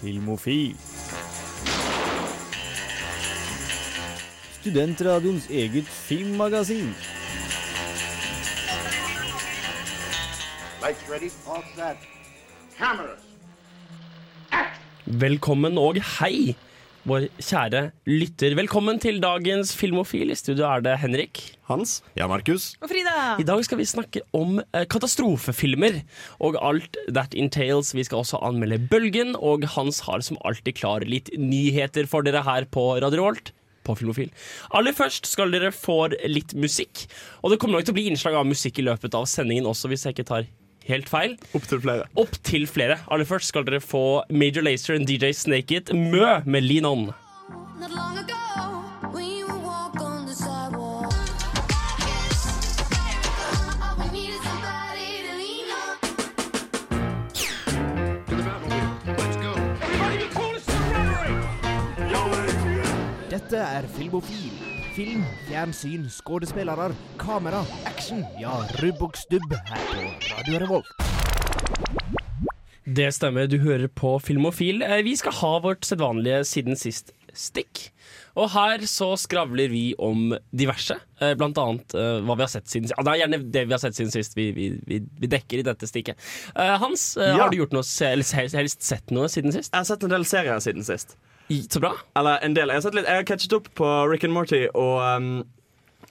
Filmofil. Studentradioens eget filmmagasin. Lights ready, all set. Cameras. Velkommen og hei, vår kjære lytter. Velkommen til dagens Filmofil. I studio er det Henrik. Hans? Ja, Markus? Og Frida! I dag skal vi snakke om eh, katastrofefilmer og alt that entails. Vi skal også anmelde Bølgen, og Hans har som alltid klar litt nyheter for dere her på Radio Revolt. På Filmofil. Aller først skal dere få litt musikk. Og det kommer nok til å bli innslag av musikk i løpet av sendingen også, hvis jeg ikke tar helt feil. Opptil flere. Opp til flere. Aller først skal dere få Major Lazer og DJ Snake It Mø med lean on. Dette er Filmofil. Film, fjernsyn, skuespillere, kamera, action. Ja, rubb og stubb her på Radio Revolt. Det stemmer, du hører på Filmofil. Eh, Vi skal ha vårt sedvanlige siden sist-stikk. Og her så skravler vi om diverse, eh, blant annet uh, hva vi har sett siden sist. Ja, det er gjerne det vi har sett siden sist vi, vi, vi, vi dekker i dette stikket. Uh, Hans, uh, Ja. har du gjort noe, helst sett noe siden sist? Jeg har sett en del serier siden sist. Så bra. Eller en del. Jeg har, litt, jeg har catchet opp på Rick and Morty og um,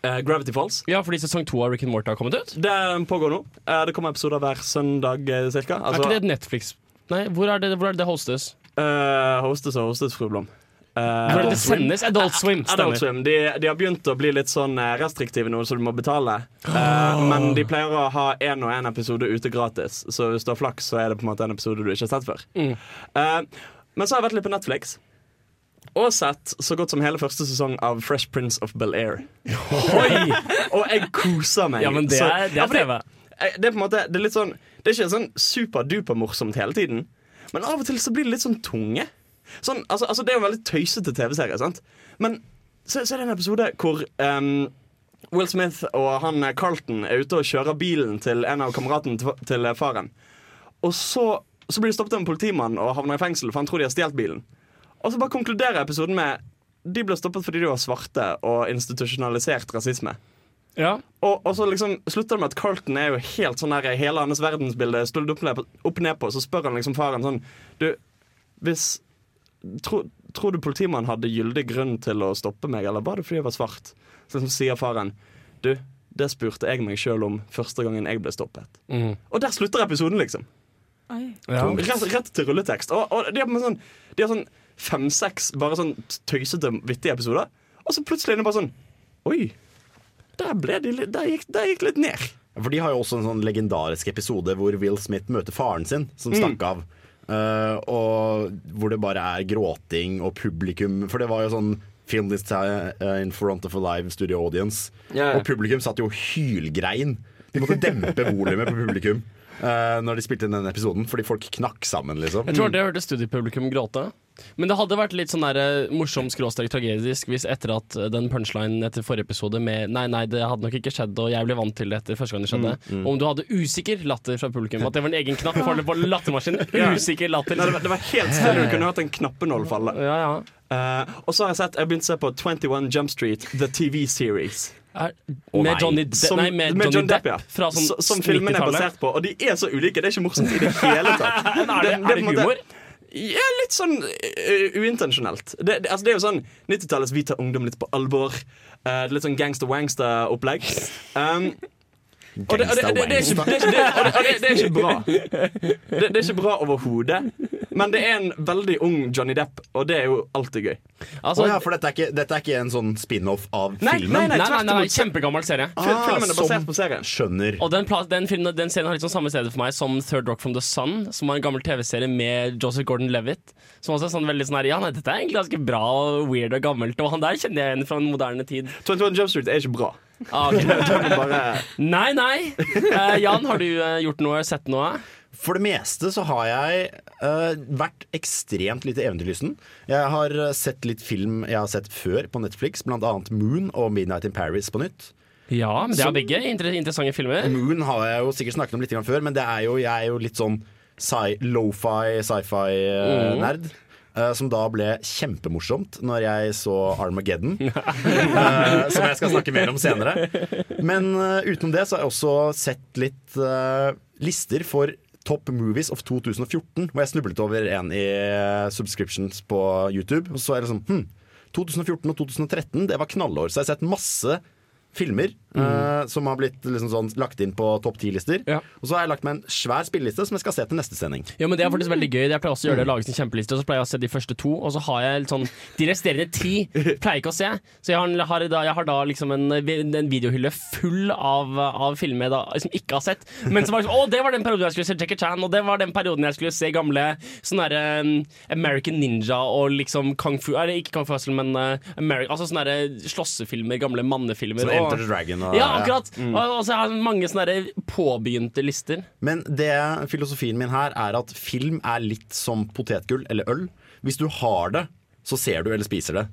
uh, Gravity Falls. Ja, fordi sesong to av Rick and Morty har kommet ut. Det pågår nå. Uh, det kommer episoder hver søndag eh, cirka. er ikke det et Netflix? Nei, hvor er det hvor er det, hostes? Uh, hostes og hostes, fru Blom. Uh, det sendes? Adult Swim. Adult Swim. De, de har begynt å bli litt sånn restriktive nå, så du må betale. Eh, men de pleier å ha én og én episode ute gratis, så hvis du har flaks, så er det på en måte en episode du ikke har sett før. Mm. Uh, men så har jeg vært litt på Netflix. Og sett så godt som hele første sesong av Fresh Prince of Bel-Air. Oi! Og jeg koser meg. Ja, men det er, det er TV. jeg- Det er på en måte Det er litt sånn Det er ikke sånn superduper-morsomt hele tiden. Men av og til så blir det litt sånn tunge. Sånn, altså, altså Det er jo en veldig tøysete TV-serie, sant? Men så, så er det en episode hvor um, Will Smith og han eh, Carlton er ute og kjører bilen til en av kameratene til, til eh, faren. Og så, så blir de stoppet av en politimann og havner i fengsel, for han tror de har stjålet bilen. Og så bare konkluderer episoden med de ble stoppet fordi de var svarte og institusjonalisert rasisme. Ja. Og, og så liksom slutter det med at Carlton er jo helt sånn der Hele hans verdensbilde stått opp, opp ned på. Så spør han liksom faren sånn Du, hvis tro, Tror du politimannen hadde gyldig grunn til å stoppe meg, eller var det fordi jeg var svart? Så liksom sier faren Du, det spurte jeg meg sjøl om første gangen jeg ble stoppet. Mm. Og der slutter episoden, liksom. Oi. ja. Rett, rett til rulletekst. Og, og de har sånn De har sånn fem-seks bare sånn tøysete, vittige episoder. Og så plutselig er det bare sånn Oi, der, ble de, der, gikk, der gikk litt ned. For de har jo også en sånn legendarisk episode hvor Will Smith møter faren sin, som Mm. stakk av. Uh, og hvor det bare er gråting og publikum For det var jo sånn Film this time uh, in front of a live studio audience. Ja. Og publikum satt jo og hylgrein. De måtte dempe volumet på publikum eh, når de spilte inn den episoden, fordi folk knakk sammen, liksom. Jeg tror det hørte studiepublikum gråte. Men det hadde vært litt sånn der, eh, morsom skråstrek tragedisk hvis etter at eh, den punchlinen etter forrige episode med 'nei, nei, det hadde nok ikke skjedd', og 'jeg ble vant til det etter første gang det skjedde', om du hadde usikker latter fra publikum. At det var en egen knapp for det på lattermaskinen. Usikker latter. Nei, det, var, det var helt stille. Du kunne hørt en knappenål falle. Ja, ja. Uh, og så har jeg sett Jeg begynte å se på 21 Jump Street, The TV Series. Er, med oh, Johnny Depp, Som, nei, med Johnny John Depp, Depp, ja. sånn Så- som filmen er basert på. Og de er så ulike. Det er ikke morsomt i det hele tatt. Er det, er det, det humor? Ja, litt sånn uh, uintensjonelt. Det, det, altså, det er jo sånn 90-tallets Vi tar ungdom litt på alvor. Uh, litt sånn gangster-wangster-opplegg. Um, og det, og det, det, det, er ikke, bra. Det er ikke bra overhodet. Men det er en veldig ung Johnny Depp, og det er jo alltid gøy. Altså, oh, ja, for dette er, ikke, dette er ikke en sånn spin-off av Nei, filmen? nei, nei, nei, nei, nei, kjempegammel serie. Ah, Filmen er basert på serien. Skjønner. Og den, den, filmen, den serien har sånn samme stedet for meg som Third Rock from the Sun, som var en gammel TV-serie med Joseph Gordon-Levitt. Som også er sånn veldig sånn her Ja, nei, dette er egentlig ganske bra og weird og gammelt, og han der kjenner jeg igjen fra en moderne tid. 21 Jump Street er ikke bra. Ah, okay. Bare Nei, nei! Uh, Jan, har du uh, gjort noe, sett noe? For det meste så har jeg uh, vært ekstremt lite eventyrlysten. Jeg har eh, sett litt film jeg har sett før på Netflix, annet Moon og Midnight in Paris på nytt. Ja, men det er begge inter interessante filmer. Moon har jeg jo sikkert snakket om litt før, men det er jo, jeg er jo litt sånn sci lo-fi, sci-fi-nerd. som da ble kjempemorsomt når jeg så Armageddon. uh, som jeg skal snakke mer om senere. Men uh, utenom det så har jeg også sett litt eh, lister for Top Movies of 2014, hvor jeg snublet over en i eh, subscriptions på YouTube. Og så er det sånn hm, 2014 og 2013, det var knallår. Så jeg har sett masse filmer eh, som har blitt liksom sånn, lagt inn på topp ti-lister. Ja. Og så har jeg lagt meg en svær spilleliste som jeg skal se til neste sending. Ja, men Det er faktisk veldig gøy. Jeg pleier også å gjøre det, lage sin kjempeliste, og så pleier jeg å se de første to, og så har jeg litt sånn De resterende ti pleier jeg ikke å se. Så jeg har, har da, jeg har da liksom en, en videohylle full av, av filmer jeg da liksom ikke har sett. Men så var liksom Å, det var den perioden jeg skulle se Jackie Chan, og det var den perioden jeg skulle se gamle sånn derre um, American Ninja og liksom Kung Fu Eller ikke Kung Fu Hustle, men uh, American, altså sånne derre slåssefilmer, gamle mannefilmer. Så Enter the Dragon. Og, ja, akkurat. Og, og så har jeg mange sånne påbegynte lister. Men det, filosofien min her er at film er litt som potetgull eller øl. Hvis du har det, så ser du eller spiser det.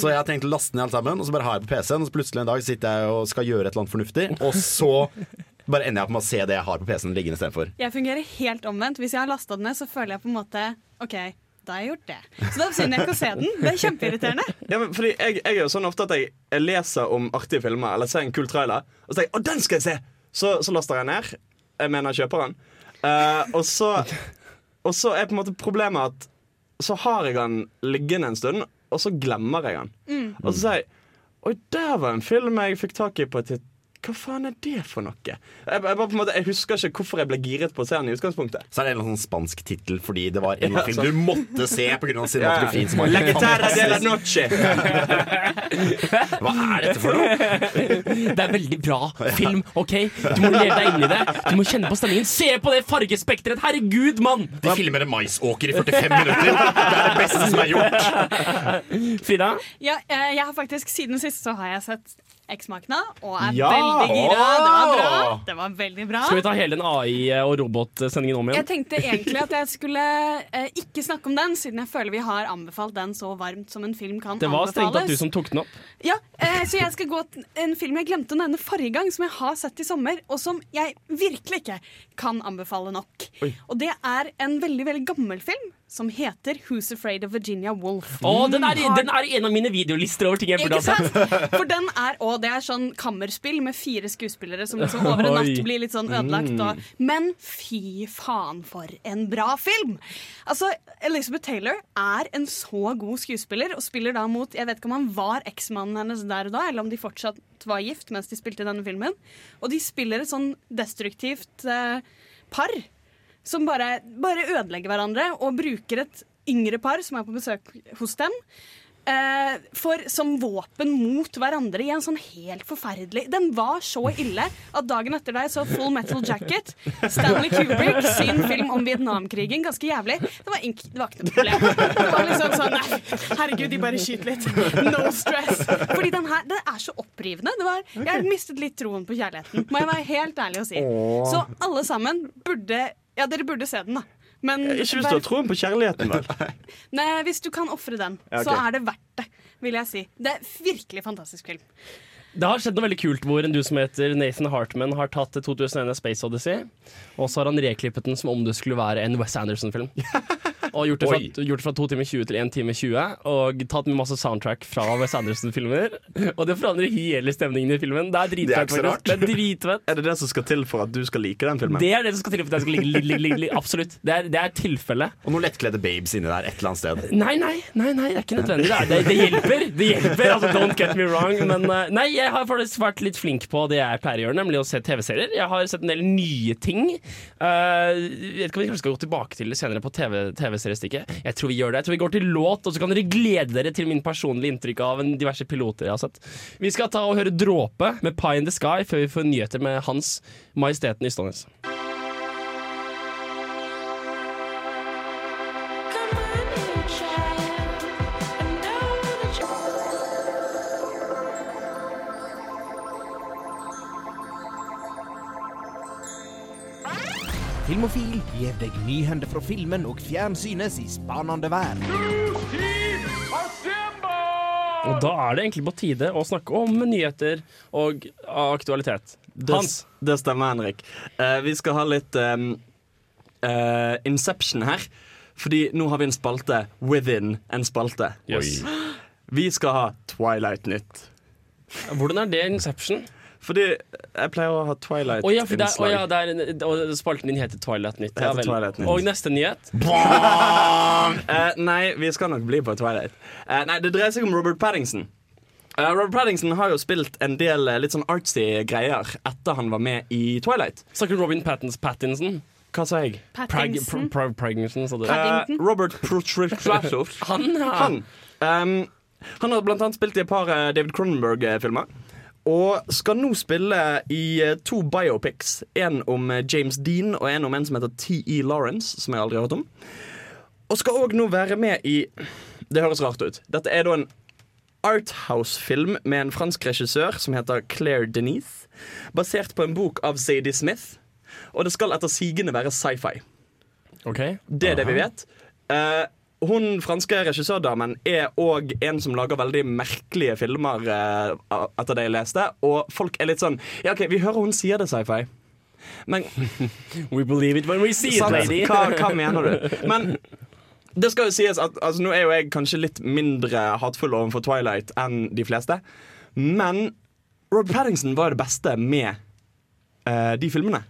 Så jeg har tenkt å laste ned alt sammen, og så bare har jeg på PC-en. Og så plutselig en dag sitter jeg og skal gjøre et eller annet fornuftig, og så bare ender jeg opp med å se det jeg har på PC-en liggende istedenfor. Jeg fungerer helt omvendt. Hvis jeg har lasta den ned, så føler jeg på en måte OK, da har jeg gjort det. Så da synd jeg ikke å se den. Det er kjempeirriterende. Ja, men fordi jeg, jeg er jo sånn ofte at jeg, jeg leser om artige filmer eller ser en kul trailer, og så tenker jeg 'Å, den skal jeg se!' Så, så laster jeg ned. Jeg mener kjøper den. Eh, og, så, og så er på en måte problemet at så har jeg den liggende en stund, og så glemmer jeg den. Og så sier jeg 'Oi, der var en film jeg fikk tak i på et hva faen er det for noe? Jeg, jeg, bare på en måte, jeg husker ikke hvorfor jeg ble giret på å se den i utgangspunktet. Så er det en sånn spansk tittel fordi det var en Ja, film du måtte se pga. cinematografien. som var La guitarra de la noche. Hva er dette for noe? Det er veldig bra film, OK? Du må leve deg inn i det. Du må kjenne på stemningen. Se på det fargespekteret! Herregud, mann! De filmer en maisåker i 45 minutter. Det er det beste som er gjort. Frida? Ja, eh, jeg har faktisk Siden sist så har jeg sett Eksmakene og er Ja! veldig gira. Det var bra. Det var veldig bra. Skal vi ta hele den AI- og robotsendingen om igjen? Jeg tenkte egentlig at jeg skulle eh, ikke snakke om den, siden jeg føler vi har anbefalt den så varmt som en film kan anbefales. Det var strengt tatt du som tok den opp. Ja, eh, Så jeg skal gå til en film jeg glemte å nevne forrige gang, som jeg har sett i sommer, og som jeg virkelig ikke kan anbefale nok. Og det er en veldig, veldig gammel film som heter Who's Afraid of Virginia Woolf. Oh, den er, den er en av mine videolister over ting jeg burde Ikke ha sett. sant? For den er, og det er sånn kammerspill med fire skuespillere som liksom over en natt blir litt sånn ødelagt. Og, men fy faen for en bra film! Altså, Elizabeth Taylor er en så god skuespiller og spiller da mot Jeg vet ikke om han var eksmannen hennes der og da, eller om de fortsatt var gift mens de spilte denne filmen. Og de spiller et sånn destruktivt eh, par som bare, bare ødelegger hverandre og bruker et yngre par som er på besøk hos dem. Eh, for som våpen mot hverandre i en sånn helt forferdelig Den var så ille at dagen etter deg så Full Metal Jacket, Stanley Kubrick sin film om Vietnamkrigen, ganske jævlig, det var, ink, det var ikke noe problem. Det var liksom sånn Nei, herregud, de bare skyter litt. No stress. Fordi den her den er så opprivende. Det var, jeg mistet litt troen på kjærligheten, må jeg være helt ærlig å si. Så alle sammen burde Ja, dere burde se den, da. Men Ikke hvis du har troen på kjærligheten, vel. Nei, hvis du kan ofre den, Ja, okay. så er det verdt det, vil jeg si. Det er virkelig fantastisk film. Det har skjedd noe veldig kult hvor en du som heter Nathan Hartman har tatt 2001 A Space Odyssey, og så har han reklippet den som om det skulle være en Wes Anderson-film. Og gjort det, fra, gjort det fra to timer 20 til 1 time 20, og tatt med masse soundtrack fra Wes Anderson-filmer. Og det forandrer hele stemningen i filmen. Det er Det er dritfett. faktisk. Det er dritfett. Er det det som skal til for at du skal like den filmen? Det er det som skal til for at jeg skal like, ligge, ligge, ligge. Absolutt. Det er, det er tilfellet. Og noen lettkledde babes inni der et eller annet sted. Nei, nei, nei, nei, det er ikke nødvendig. Det, er, det, hjelper. Det hjelper, altså Don't get me wrong. Men eh, nei, jeg har faktisk vært litt flink på det jeg pleier å gjøre, nemlig å se TV-serier. Jeg har sett en del nye ting. Uh, vet ikke om vi skal gå tilbake til det senere på TV TV-seriestikket. jeg tror vi gjør det. Jeg tror vi går til låt, og så kan dere glede dere til min personlige inntrykk av en diverse piloter jeg har sett. Vi skal ta og høre Dråpe med Pie in the Sky før vi får nyheter med Hans Majesteten i Come Filmofil gir deg nyhender fra filmen og fjernsynets i spanende verden. Og da er det egentlig på tide å snakke om nyheter og aktualitet. Hans. det stemmer, Henrik. Uh, vi skal ha litt um, uh, Inception her. Fordi nå har vi en spalte within en spalte. Yes. Vi skal ha Twilight-nytt. Hvordan er det Inception? Fordi jeg pleier å ha Twilight Å ja, der, er- innslag. ja, det er, og spalten din heter Twilight Nytt. Heter Ja, vel. Twilight Nytt. Og neste nyhet? uh, nei, vi skal nok bli på Twilight. Uh, nei, Det dreier seg om Robert Paddington. Uh, Robert Paddington har jo spilt en del eh, litt sånn artsy greier etter han var med i Twilight. Snakker du Robin Pattins Pattinson? Hva sa jeg? Prag, Pattinson. pr pr Pragninson, sa du. Eh, Paddington? Robert Protrasov. Han, ja. Han, um, han har blant annet spilt i et par eh, David Cronenberg-filmer. Og skal nå spille i eh, to biopics. En om eh, James Dean og en om en som heter T.E. Lawrence, som jeg aldri har hørt om. Og skal òg nå være med i Det høres rart ut. Dette er da en Arthouse-film med en fransk regissør som heter Claire Denise. Basert på en bok av Zadie Smith. Og det skal etter sigende være sci-fi. Ok. Det er det vi vet. Eh, hun franske regissørdamen er òg en som lager veldig merkelige filmer, eh, etter det jeg leste. Og folk er litt sånn Ja, OK, vi hører hun sier det sci-fi. Men We believe it when we see it, lady. hva, hva mener du? Men det skal jo sies at altså, Nå er jo jeg kanskje litt mindre hatefull overfor Twilight enn de fleste. Men Rob Paddington var det beste med de filmene.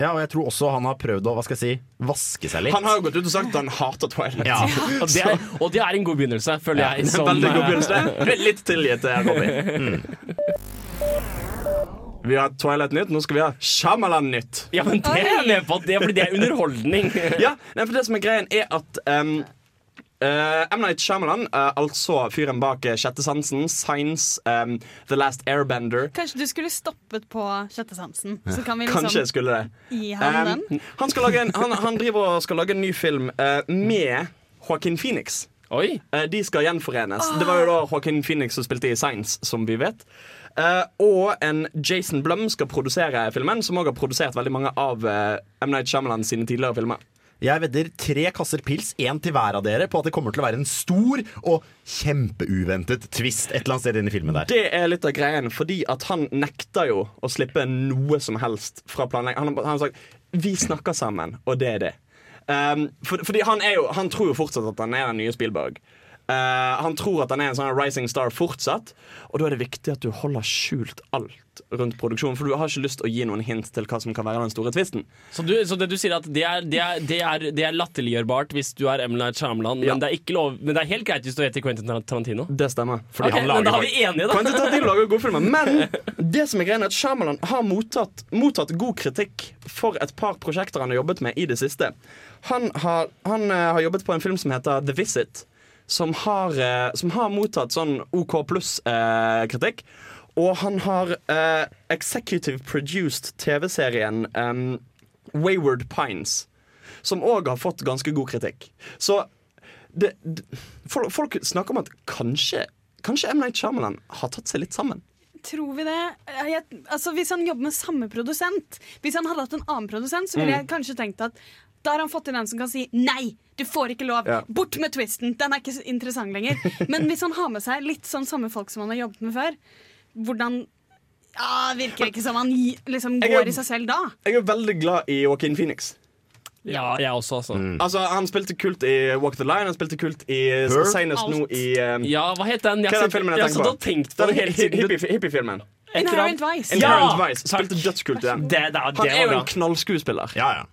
Ja, og jeg tror også han har prøvd å hva skal jeg si, vaske seg litt. Han har jo gått ut og sagt at han hater Twilight. ja. Og det, er, og det er en god begynnelse, føler jeg. Er som, Veldig god eh, begynnelse. Litt tilgitt, eh, Mm. Vi har Twilight-nytt, nå skal vi ha Shyamalan-nytt. Ja, men det er jeg med på, det, fordi det er underholdning. Ja, nei, for det som er greien, er at um, uh, M. Night Shyamalan, uh, altså fyren bak uh, Sjette sansen, Signs, um, The Last Airbender Kanskje du skulle stoppet på sjette sansen, så kan vi liksom Kanskje jeg skulle det. gi han Um, den. han, skal lage en, han, han driver og skal lage en ny film uh, med Joaquin Phoenix. Oi. Eh, de skal gjenforenes. Det var jo da Joaquin Phoenix som spilte i Signs, som vi vet. Uh, og en Jason Blum skal produsere filmen, som også har produsert veldig mange av uh, M. Night Shyamalan sine tidligere filmer. Jeg vedder tre kasser pils, én til hver av dere, på at det kommer til å være en stor og kjempeuventet twist et eller annet sted inn i filmen der. Det er litt av greien, fordi at han nekter jo å slippe noe som helst fra planlegging. Han, han har sagt 'vi snakker sammen', og det er det. Um, for, fordi han, jo, han tror jo fortsatt at han er den nye Spielberg. Eh, han tror at han er en sånn rising star fortsatt, og da er det viktig at du holder skjult alt rundt produksjonen. For du har ikke lyst å gi noen hint til hva som kan være den store tvisten. Så, du, så det du sier at det er, det er, det er, det er latterliggjørbart hvis du er M. Night Shyamalan, Ja. men, det er ikke lov, men det er helt greit hvis du heter Quentin Tarantino? Det stemmer. Fordi okay, men da er vi enige, da. Quentin Tarantino lager gode filmer, men det som er greia, er at Shyamalan har mottatt, mottatt god kritikk for et par prosjekter han har jobbet med i det siste. Han har, han eh, har jobbet på en film som heter The Visit, som har, eh, som har mottatt sånn OK pluss-kritikk. og han har eh, executive produced TV-serien em, Wayward Pines, som òg har fått ganske god kritikk. Så det, det, folk, folk snakker om at kanskje Kanskje M. Night Shyamalan har tatt seg litt sammen. Tror vi det? Jeg, altså, hvis han jobber med samme produsent Hvis han hadde hatt en annen produsent, så ville Mm. jeg kanskje tenkt at da har han fått inn en som kan si nei, du får ikke lov. Ja. Bort med twisten. Den er ikke så interessant lenger. Men hvis han har med seg litt sånn samme folk som han har jobbet med før, hvordan ja, Virker det ikke som han liksom går er- i seg selv da? Jeg er veldig glad i Joaquin Phoenix. Ja, jeg også, altså. Altså, Han spilte kult i Walk the Line, han spilte kult i Her? senest nå i um, Ja, hva het den? Jeg Hva er har den filmen jeg jeg tenker satt tenkt på Den tiden. hippie- Hippiefilmen. Inherent Vice. Inherent Ja, Vice. Spilte dødskult i den. Det, det, det Han er jo en knallskuespiller. Ja, ja.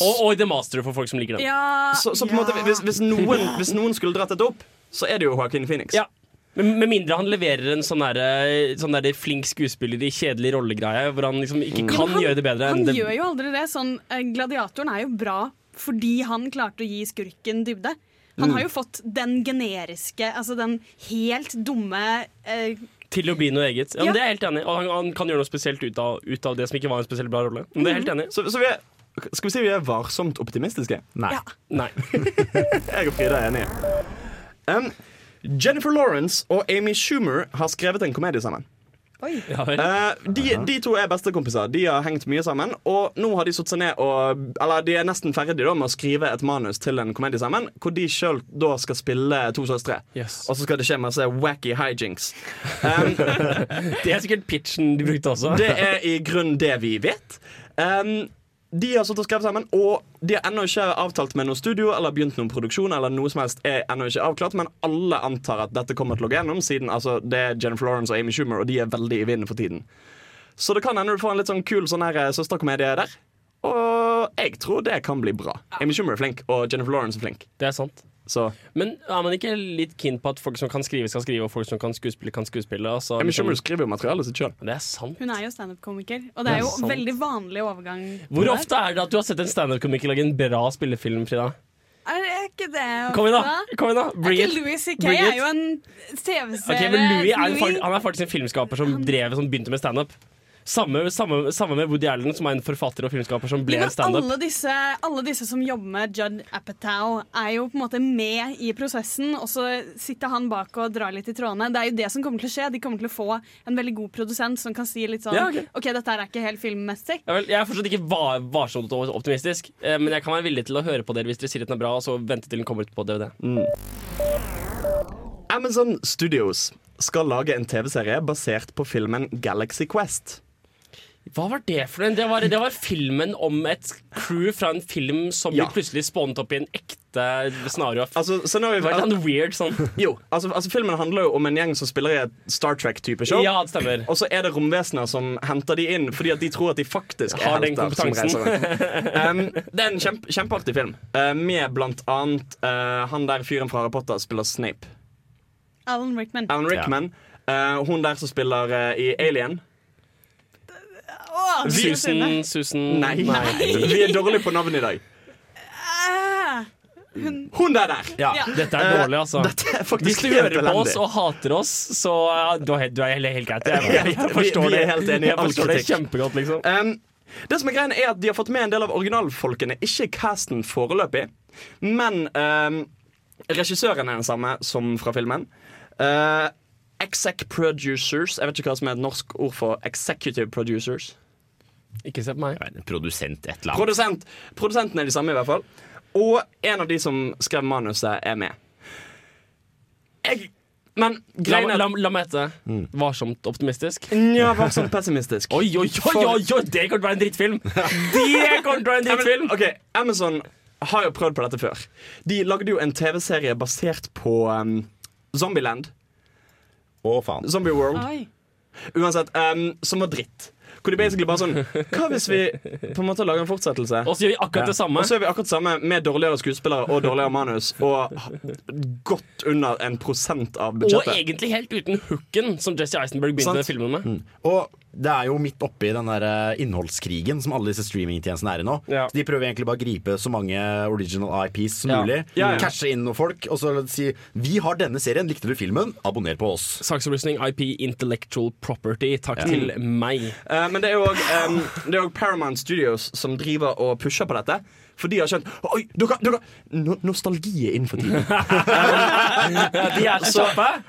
Og, og The Master for folk som liker den. Ja, Så, så på en ja. måte, hvis, hvis, noen, hvis noen skulle dratt dette opp, så er det jo Joaquin Phoenix. Ja. Men Med mindre han leverer en sånn der, sånn der flink skuespiller i kjedelig rollegreie, hvor han liksom ikke Ja, kan han- gjøre det bedre Han enn det gjør jo aldri det. Sånn, eh, gladiatoren er jo bra fordi han klarte å gi skurken dybde. Han Mm. har jo fått den generiske, altså den helt dumme eh, til å bli noe eget. Ja, Ja. men Det er jeg helt enig i. Og han, han kan gjøre noe spesielt ut av, ut av det som ikke var en spesielt bra rolle. Men det er jeg helt enig i. Så, så vi er, skal vi si vi er varsomt optimistiske? Nei. Ja. Nei. Jeg og Frida er enige. Um, Jennifer Lawrence og Amy Schumer har skrevet en komedie sammen. Ja. Eh, de, de to er bestekompiser. De har hengt mye sammen. Og nå har de satt seg ned og Eller de er nesten ferdige da med å skrive et manus til en komedie sammen, hvor de sjøl da skal spille to søstre. Yes. Og så skal det skje masse wacky hijinks. Um, Det er sikkert pitchen de brukte også. det er i grunnen det vi vet. Um, de har satt og skrevet sammen, og de har ennå ikke avtalt med noe studio eller begynt noen produksjon. eller noe som helst er ennå ikke avklart, Men alle antar at dette kommer til å gå gjennom, siden altså, det er Jennifer Lawrence og Amy Schumer, og de er veldig i vinden for tiden. Så det kan hende du får en litt sånn kul sånn her eh, søsterkomedie der. Og jeg tror det kan bli bra. Amy Schumer er flink, og Jennifer Lawrence er flink. Det er sant. Så Men er man ikke litt keen på at folk som kan skrive, skal skrive, og folk som kan skuespille, kan skuespille? Altså, Amy liksom- Schumer skriver jo materialet sitt sjøl. det er sant. Hun er jo standup-komiker, og det er jo Det er sant. veldig vanlig overgang. Hvor ofte er det at du har sett en standup-komiker lage en bra spillefilm, Frida? Er det ikke det Kom igjen, da! Kom inn da Er ikke it! Louis C.K. Bring er jo en TV-serie. Ok, men Louis er, en, Louis- han er faktisk en filmskaper som drev som begynte med standup. Samme, samme, samme med Woody Allen, som er en forfatter og filmskaper som ble Ja, standup. alle, disse, alle disse som jobber med Judd Apatow, er jo på en måte med i prosessen, og så sitter han bak og drar litt i trådene. Det er jo det som kommer til å skje. De kommer til å få en veldig god produsent som kan si litt sånn Ja, ok. OK, dette her er ikke helt filmmessig. Ja, vel, jeg er fortsatt ikke var, varsomt og optimistisk, eh, men jeg kan være villig til å høre på dere hvis dere sier at den er bra, og så vente til den kommer ut på DVD. Amazon Studios skal lage en TV-serie basert på filmen Galaxy Quest. Hva var det for en? Det var, det var filmen om et crew fra en film som Ja. plutselig spånet opp i en ekte scenario. Altså, så nå er det var litt sånn weird sånn. jo, altså, altså Filmen handler jo om en gjeng som spiller i et Star Trek-type show. Ja, det stemmer. Og så er det romvesener som henter de inn fordi at de tror at de faktisk er Har den kompetansen. Um, det er en kjempe, kjempeartig film, uh, med blant annet uh, han der fyren fra Harry Potter spiller Snape. Alan Rickman. Alan Rickman. Uh, hun der som spiller uh, i Alien. Åh, Vi- Susan, Susan Nei, vi er dårlige på navn i dag. Ah, Hun der der! Ja. Ja. Dette er dårlig, altså. Dette er Hvis du helt hører på oss og hater oss, så ja, du er helt, du er helt, helt greit. Jeg, jeg, jeg forstår Vi- vi er helt enige i Jeg all forstår det kritikk. kjempegodt, liksom. Um, det som er greien er at De har fått med en del av originalfolkene, ikke casten foreløpig. Men um, regissøren er den samme som fra filmen. Uh, exec producers. Jeg vet ikke hva som er et norsk ord for executive producers. Ikke se på meg. Vet, Produsent et eller annet. Produsent. Produsenten er de samme, i hvert fall. Og en av de som skrev manuset, er med. Jeg Men La, la, la meg hete. Varsomt optimistisk. Nja, var sånn pessimistisk. Oi, oi, oi, oi, oi, det kommer til å være en drittfilm! Det kommer til å være en drittfilm! ok, Amazon har jo prøvd på dette før. De lagde jo en TV-serie basert på um, Zombieland. Å, faen. Zombie World. Oi. Uansett, um, som var dritt. Hvor de basically bare sånn Hva hvis vi på en måte lager en fortsettelse? Og så gjør vi akkurat det samme. Og så gjør vi akkurat det samme med dårligere skuespillere og dårligere manus. Og godt under en prosent av Og egentlig helt uten hooken som Jesse Eisenberg begynte filmen med med. Og det er jo midt oppi den der eh, innholdskrigen som alle disse streamingtjenestene er i nå. Ja. Så De prøver egentlig bare å gripe så mange original IPs som Ja. mulig. Ja, ja. Cashe inn noen folk, og så si 'Vi har denne serien, likte du filmen? Abonner på oss'. Saksopplysning IP Intellectual Property. Takk til meg. Uh, men det er jo også, um, Paramount Studios som driver og pusher på dette. For de har skjønt Oi, dere, dere no, Nostalgi er innenfor for tiden. De er så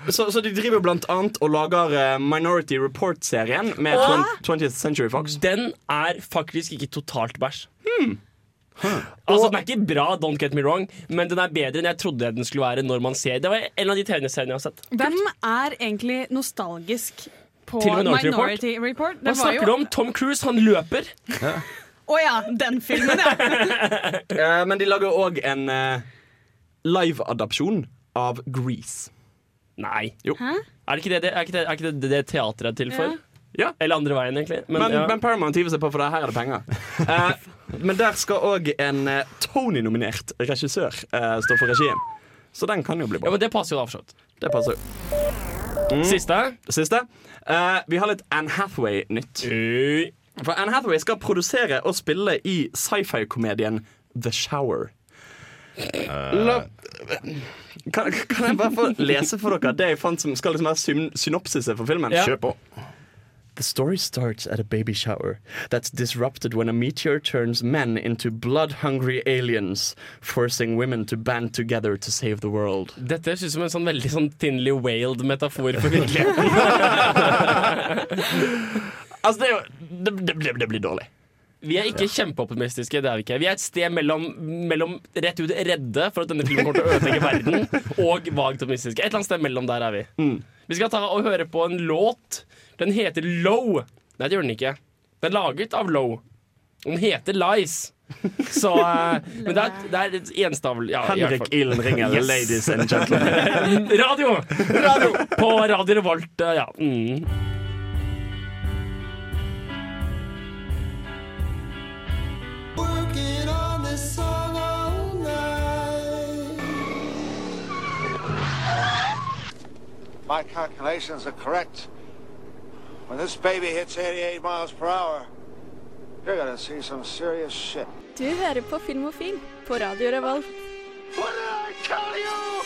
Så, så, de driver blant annet og lager eh, Minority Report-serien med Åh! 20th Century Fox. Den er faktisk ikke totalt bæsj. Altså, Den er ikke bra, don't get me wrong, men den er bedre enn jeg trodde den skulle være. når man ser Det var en av de TV-seriene jeg har sett. Hvem er egentlig nostalgisk på Minority Minority Report? Hva snakker du om? Tom Cruise, han løper. Å ja, den filmen, ja. Eh, men de lager òg en uh, live-adapsjon av Grease. Nei. Jo. Hæ? Er ikke det, det, er ikke det, er ikke det, det teatret er til for? Ja. Eller andre veien, egentlig. Men, Men, ja. men Paramount hiver seg på, for det her er det penger. Uh, men der skal òg en Tony-nominert regissør eh, stå for regien. Så den kan jo bli bra. ja, men det passer jo da, for så vidt. Det passer jo. Siste. Siste. Eh, vi har litt Anne Hathaway-nytt. For Anne Hathaway skal produsere og spille i sci-fi-komedien The Shower. La, kan, kan jeg bare få lese for dere det jeg fant som skal liksom være syn synopsiset for filmen? Ja. Kjør på. The story starts at a baby shower that's disrupted when a meteor turns men into blood-hungry aliens, forcing women to band together to save the world. Dette høres ut som en sånn veldig sånn thinly wailed metafor for virkeligheten. Altså, det, er jo, det, det, det blir dårlig. Vi er ikke kjempeoptimistiske. det er Vi ikke Vi er et sted mellom, mellom rett ut redde for at denne filmen kommer til å ødelegge verden, og vagt optimistiske. Et eller annet sted mellom der er vi. Vi skal ta og høre på en låt. Den heter Low. Nei, det gjør den ikke. Den er laget av Low. Den heter Lies. Så uh, Men det er, det er et enstavl... Ja, Henrik Ilden ringer, Yes. ladies and gentlemen. Radio! På Radio Revolt, uh, ja. Mm. My calculations are correct. When this baby hits 88 miles per hour, you're gonna see some serious shit. Du hører på Filmofil på Radio Revolt. What did I tell you?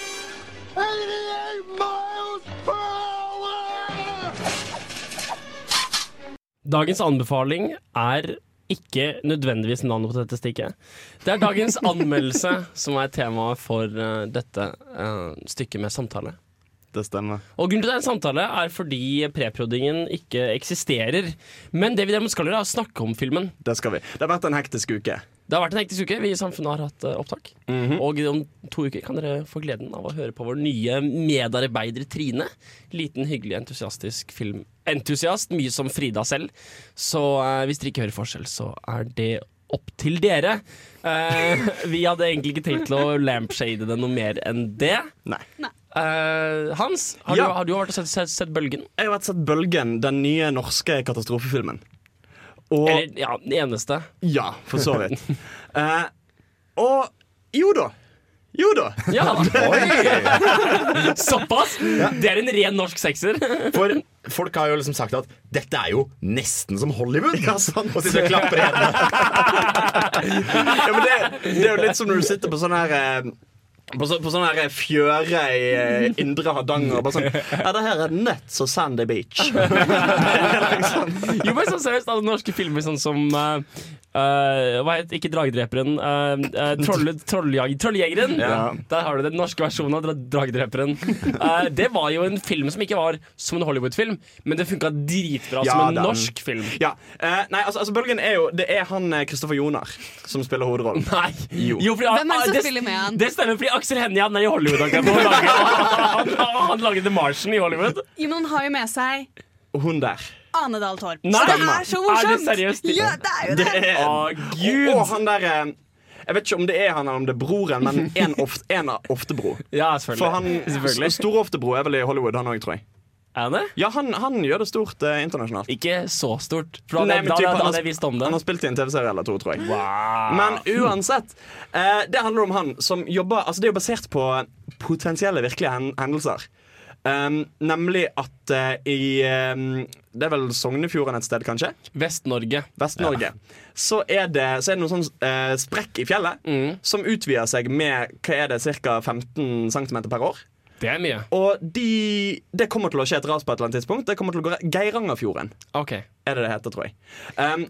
88 miles per hour! Dagens anbefaling er ikke nødvendigvis navnet på dette stikket. Det er dagens anmeldelse som er temaet for eh, dette eh, stykket med samtale. Det stemmer. Og grunnen til det er en samtale, er fordi preproddingen ikke eksisterer. Men det vi derimot skal gjøre, er å snakke om filmen. Det skal vi. Det har vært en hektisk uke. Det har vært en hektisk uke. Vi i Samfunnet har hatt eh, opptak. Og om to uker kan dere få gleden av å høre på vår nye medarbeider Trine. Liten, hyggelig, entusiastisk filmentusiast. Mye som Frida selv. Så eh, hvis dere ikke hører forskjell, så er det opp til dere. Eh, vi hadde egentlig ikke tenkt til å lampshade det noe mer enn det. Nei. Eh, Hans, har, Ja. du, har du vært og sett, sett, sett Bølgen? Jeg har vært sett Bølgen, den nye norske katastrofefilmen. Og Eller ja, den eneste. Ja, for så vidt. uh, og jo da. Jo da. Ja, Såpass! Det er en ren norsk sekser. For folk har jo liksom sagt at dette er jo nesten som Hollywood. Ja, sant. Og sitter og klapper i hendene. Ja, men det, det er jo litt som når du sitter på sånn her eh, på, så, på sånn her fjøre i eh, indre Hardanger. Bare sånn Ja, det her er nett så Sandy Beach. Jo, men sånn seriøst, alle norske filmer sånn som eh, eh, Hva het Ikke Dragedreperen. Uh, troll, trolljag, Trolljegeren. Ja. Der har du den norske versjonen av dra Dragedreperen. Uh, det var jo en film som ikke var som en Hollywood-film, men det funka dritbra Ja, som en den- norsk film. Ja, eh, nei, altså, altså Bølgen er jo Det er han eh, Kristoffer Jonar som spiller hovedrollen. Nei. Jo. fordi, Hvem er det som spiller med han? det stemmer, fordi Aksel Hennie han er i Hollywood. Han. Han, han, han lager The Martian i Hollywood. Jo, men han har jo med seg hun der. Ane Dahl Torp. Nei, Så det er så morsomt! Er det seriøst? Ja, det er jo det. Det er, Å, gud! og han der eh, Jeg vet ikke om det er han eller om det er broren, men en, oft, en av Oftebro. Ja, selvfølgelig. For han selvfølgelig. Store Oftebro er vel i Hollywood, han òg, tror jeg. Er det? Ja, han, han gjør det stort eh, internasjonalt. Ikke så stort. For da, Nei, men da, typ, da, han da har- hadde jeg visst om det. Han har spilt i en TV-serie eller to, tror jeg. Men uansett. Eh, det handler om han som jobber Altså Det er jo basert på potensielle virkelige hen hendelser. Um, nemlig at uh, i um, Det er vel Sognefjorden et sted, kanskje? Vest-Norge. Vest-Norge. Så, er det, så er det noen sånn uh, sprekk i fjellet Mm. som utvider seg med hva er det, ca. 15 cm per år. Det er mye. Og de, det kommer til å skje et ras på et eller annet tidspunkt. Det kommer til å gå Geirangerfjorden OK. er det det heter, tror jeg. Um,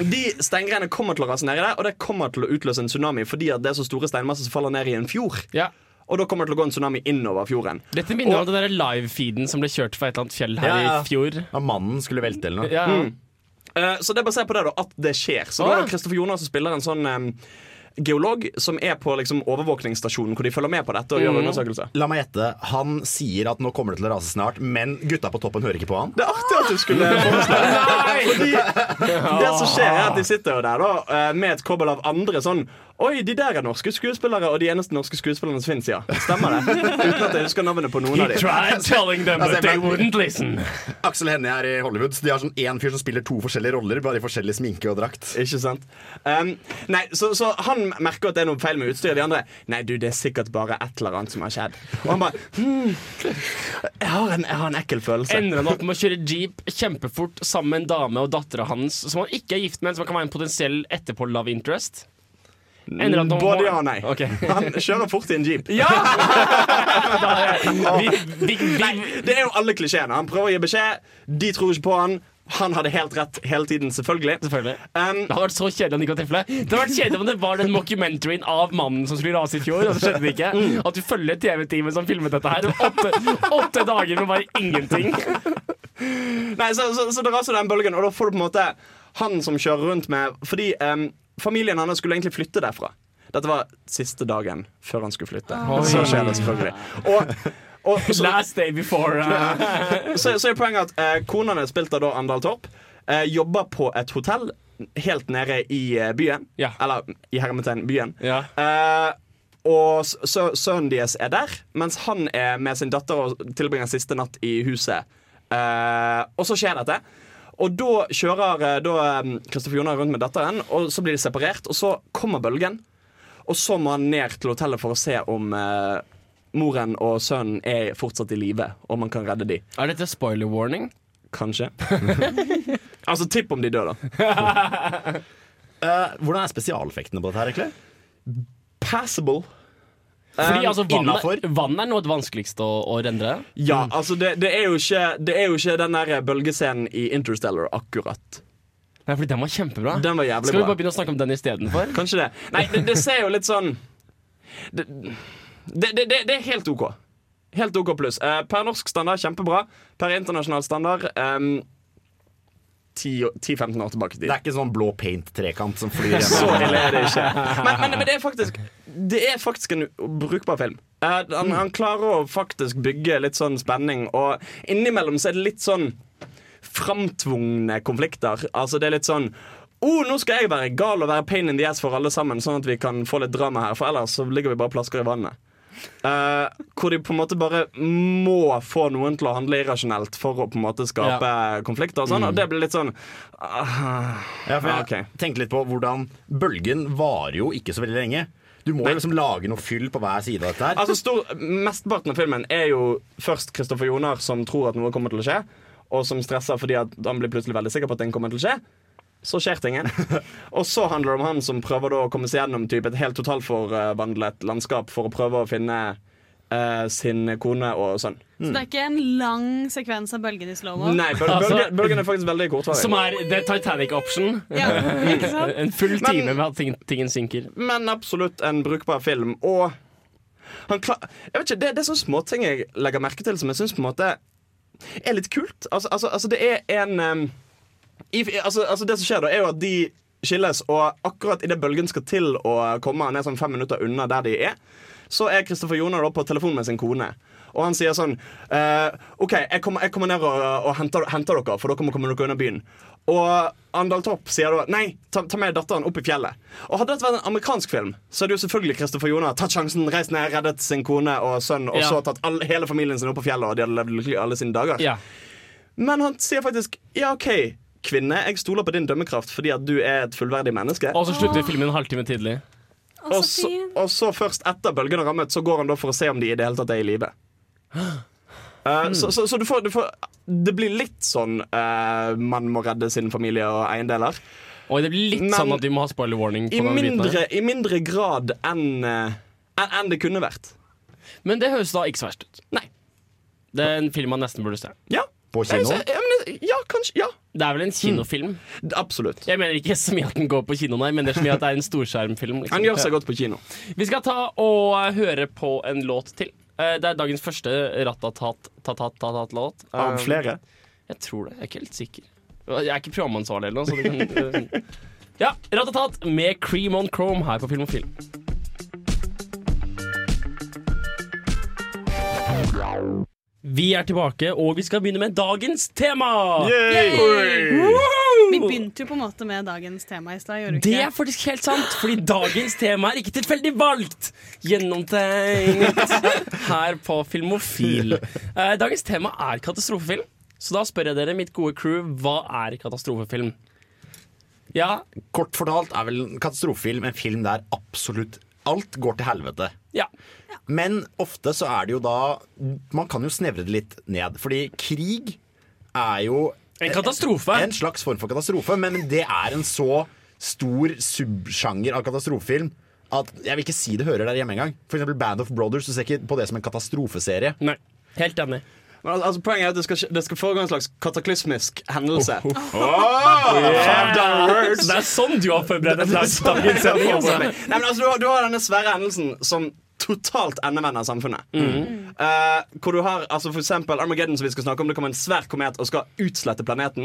de steingreiene kommer til å rase ned i det, og det kommer til å utløse en tsunami fordi at det er så store steinmasser som faller ned i en fjord. Ja. Og da kommer det til å gå en tsunami innover fjorden. Dette minner om den der live-feeden som ble kjørt fra et eller annet fjell her Ja, ja. i fjor. Ja, mannen skulle velte eller noe. Ja. Eh, så det er basert på det da, at det skjer. Så da Ah. er det Kristoffer Jonas som spiller en sånn um, geolog som er på liksom, overvåkningsstasjonen hvor de følger med på dette og gjør undersøkelser. La meg gjette. Han sier at nå kommer det til å rase snart, men gutta på toppen hører ikke på han. Det er artig at du skulle Nei! Fordi Det som skjer, er at de sitter jo der da eh, med et kobbel av andre sånn Oi, de der er norske skuespillere, og de eneste norske skuespillerne som fins, ja. Stemmer det? Uten at jeg husker navnet på noen av dem. tried telling them, Altså, but they wouldn't listen. Aksel Hennie er i Hollywood. så De har sånn én fyr som spiller to forskjellige roller, bare i forskjellig sminke og drakt. Ikke sant? Um, nei, så, så han merker at det er noe feil med utstyret. De andre Nei, du, det er sikkert bare et eller annet som har skjedd. Og han bare hmm, jeg, har en, jeg har en ekkel følelse. Ender han opp med å kjøre jeep kjempefort sammen med en dame og dattera hans som han ikke er gift med, som kan være en potensiell etterpå-love interest? Ender han opp med- Både ja og nei. Okay. Han kjører fort i en jeep. Ja! Vi, vi, vi, Nei, det er jo alle klisjeene. Han prøver å gi beskjed, de tror ikke på han. Han hadde helt rett hele tiden, selvfølgelig. Selvfølgelig. Um, Det hadde vært så kjedelig om det ikke var treffelig. Det hadde vært kjedelig om det var den mockumentaryen av mannen som skulle rase i fjor, og så skjedde det ikke. At du følger TV-teamet som filmet dette her. Åtte, åtte dager med bare ingenting. Nei, så, så, så det raser den bølgen, og da får du på en måte han som kjører rundt med Fordi em, familien hans skulle egentlig flytte derfra. Dette var siste dagen før han skulle flytte. Så skjer det selvfølgelig. Og, og så, Last day before uh, så, så er poenget at eh, kona hans, spilt av da Andal Torp, eh, jobber på et hotell helt nede i eh, byen. Ja. Eller i hermetegn byen. Ja. Eh, og s- sø sønnen deres er der, mens han er med sin datter og tilbringer siste natt i huset. Eh, og så skjer dette. Og da kjører eh, da eh, Kristoffer Jonar rundt med datteren, og så blir de separert. Og så kommer bølgen, og så må han ned til hotellet for å se om eh, moren og sønnen er fortsatt i live, og man kan redde de. Er dette spoiler warning? Kanskje. altså, tipp om de dør, da. uh, hvordan er spesialeffektene på dette her, egentlig? Passable. Fordi altså, vann, vannet er, noe av det vanskeligste å, å rendre. Ja, altså det, det, er jo ikke, det er jo ikke den der bølgescenen i Interstellar akkurat. Nei, fordi den var kjempebra. Den var Skal vi bra. bare begynne å snakke om den istedenfor? Kanskje det. Nei, det, det ser jo litt sånn Det, det, det, det er helt OK. Helt OK pluss. Eh, per norsk standard kjempebra. Per internasjonal standard um, 10-15 år tilbake i tid. Det er ikke sånn blå paint-trekant som flyr Så ille er det ikke. Men, men, men det er faktisk Det er faktisk en brukbar film. Uh, han, han klarer å faktisk bygge litt sånn spenning, og innimellom så er det litt sånn framtvungne konflikter. Altså det er litt sånn Oh, nå skal jeg være gal og være pain in the ass for alle sammen, sånn at vi kan få litt drama her, for ellers så ligger vi bare plasker i vannet. Eh, hvor de på en måte bare må få noen til å handle irrasjonelt for å på en måte skape konflikter. Og sånn, og det blir litt sånn uh, Ja, for jeg okay. tenkte litt på hvordan Bølgen varer jo ikke så veldig lenge. Du må jo liksom lage noe fyll på hver side av dette her. Altså stor, Mesteparten av filmen er jo først Kristoffer Jonar som tror at noe kommer til å skje, og som stresser fordi han blir plutselig veldig sikker på at ting kommer til å skje. Så skjer tingen. og så handler det om han som prøver da å komme seg gjennom typ, et helt totalforvandlet landskap for å prøve å finne uh, sin kone og sønn. Så det er ikke en lang sekvens av bølgen i slow-mo? Nei, bøl Altså- bølgen, bølgen er faktisk veldig kortvarig. Som er The Titanic Option. Ja. En full Men- time med at ting, tingen synker. men absolutt en brukbar film. Og han klar, jeg vet ikke, det, det er sånne småting jeg legger merke til som jeg syns er litt kult. Altså, altså, altså det er en um, i, altså, altså Det som skjer, da er jo at de skilles, og akkurat idet bølgen skal til å komme, han er sånn fem minutter unna der de er, så er Kristoffer Joner på telefon med sin kone. Og han sier sånn eh, OK, jeg kommer, jeg kommer ned og, og henter, henter dere, for dere må komme dere unna byen. Og Andal Topp sier da nei, ta, ta med datteren opp i fjellet. Og Hadde dette vært en amerikansk film, så hadde jo selvfølgelig Kristoffer Joner tatt sjansen, reist ned, reddet sin kone og sønn, og Ja. så tatt all, hele familien sin opp på fjellet, og de hadde levd lykkelig alle sine dager. Ja. Men han sier faktisk ja, OK, kvinne, jeg stoler på din dømmekraft fordi at du er et fullverdig menneske. Og så slutter filmen en halvtime tidlig. Og så og så først etter bølgen har rammet, så går han da for å se om de i det hele tatt er i live. Uh, så så, så du, får, du får Det blir litt sånn uh, man må redde sin familie og eiendeler. Og det blir litt Men- sånn at de må ha spoiler warning. I på biten mindre, I mindre grad enn uh, en, en det kunne vært. Men det høres da ikke så verst ut. Nei. Det er en film man nesten burde se. Ja. På Jeg, kino. ja, men, ja, kanskje. Ja, Det er vel en kinofilm? absolutt. Jeg mener ikke så mye at den går på kino, nei, men det er så mye at det er en storskjermfilm. liksom. Han gjør seg godt på kino. Vi skal ta og høre på en låt til. Eh, Det er dagens første Ratatat-låt. Av flere. Jeg tror det. Jeg er ikke helt sikker. Jeg er ikke programansvarlig eller noe. Så det kan, eh, ja, Ratatat med Cream on Chrome her på Film og Film. Vi er tilbake, og vi skal begynne med dagens tema. Vi begynte jo på en måte med dagens tema i stad, Det ikke? er faktisk helt sant, fordi dagens tema er ikke tilfeldig valgt. Gjennomtenkt her på Filmofil. Eh, dagens tema er katastrofefilm. Så da spør jeg dere, mitt gode crew, hva er katastrofefilm? Ja, Kort fortalt er vel en katastrofefilm en film der absolutt alt går til helvete. ja. Men ofte så er det jo da Man kan jo snevre det litt ned. Fordi krig er jo En katastrofe. en slags form for katastrofe, men det er en så stor subsjanger av katastrofefilm at jeg vil ikke si det hører der hjemme engang. For eksempel Band of Brothers. Du ser ikke på det som en katastrofeserie. Nei, helt enig. Men al- altså, poenget er at det skal, skje- det skal foregå en slags kataklysmisk hendelse. Så det er sånn du har forberedt deg til dagens sending, altså. Nei, men altså, du, har, du har denne svære hendelsen som totalt endevender samfunnet. Eh, hvor du har altså for eksempel Armageddon, som vi skal snakke om. Det kommer en svær komet og skal utslette planeten.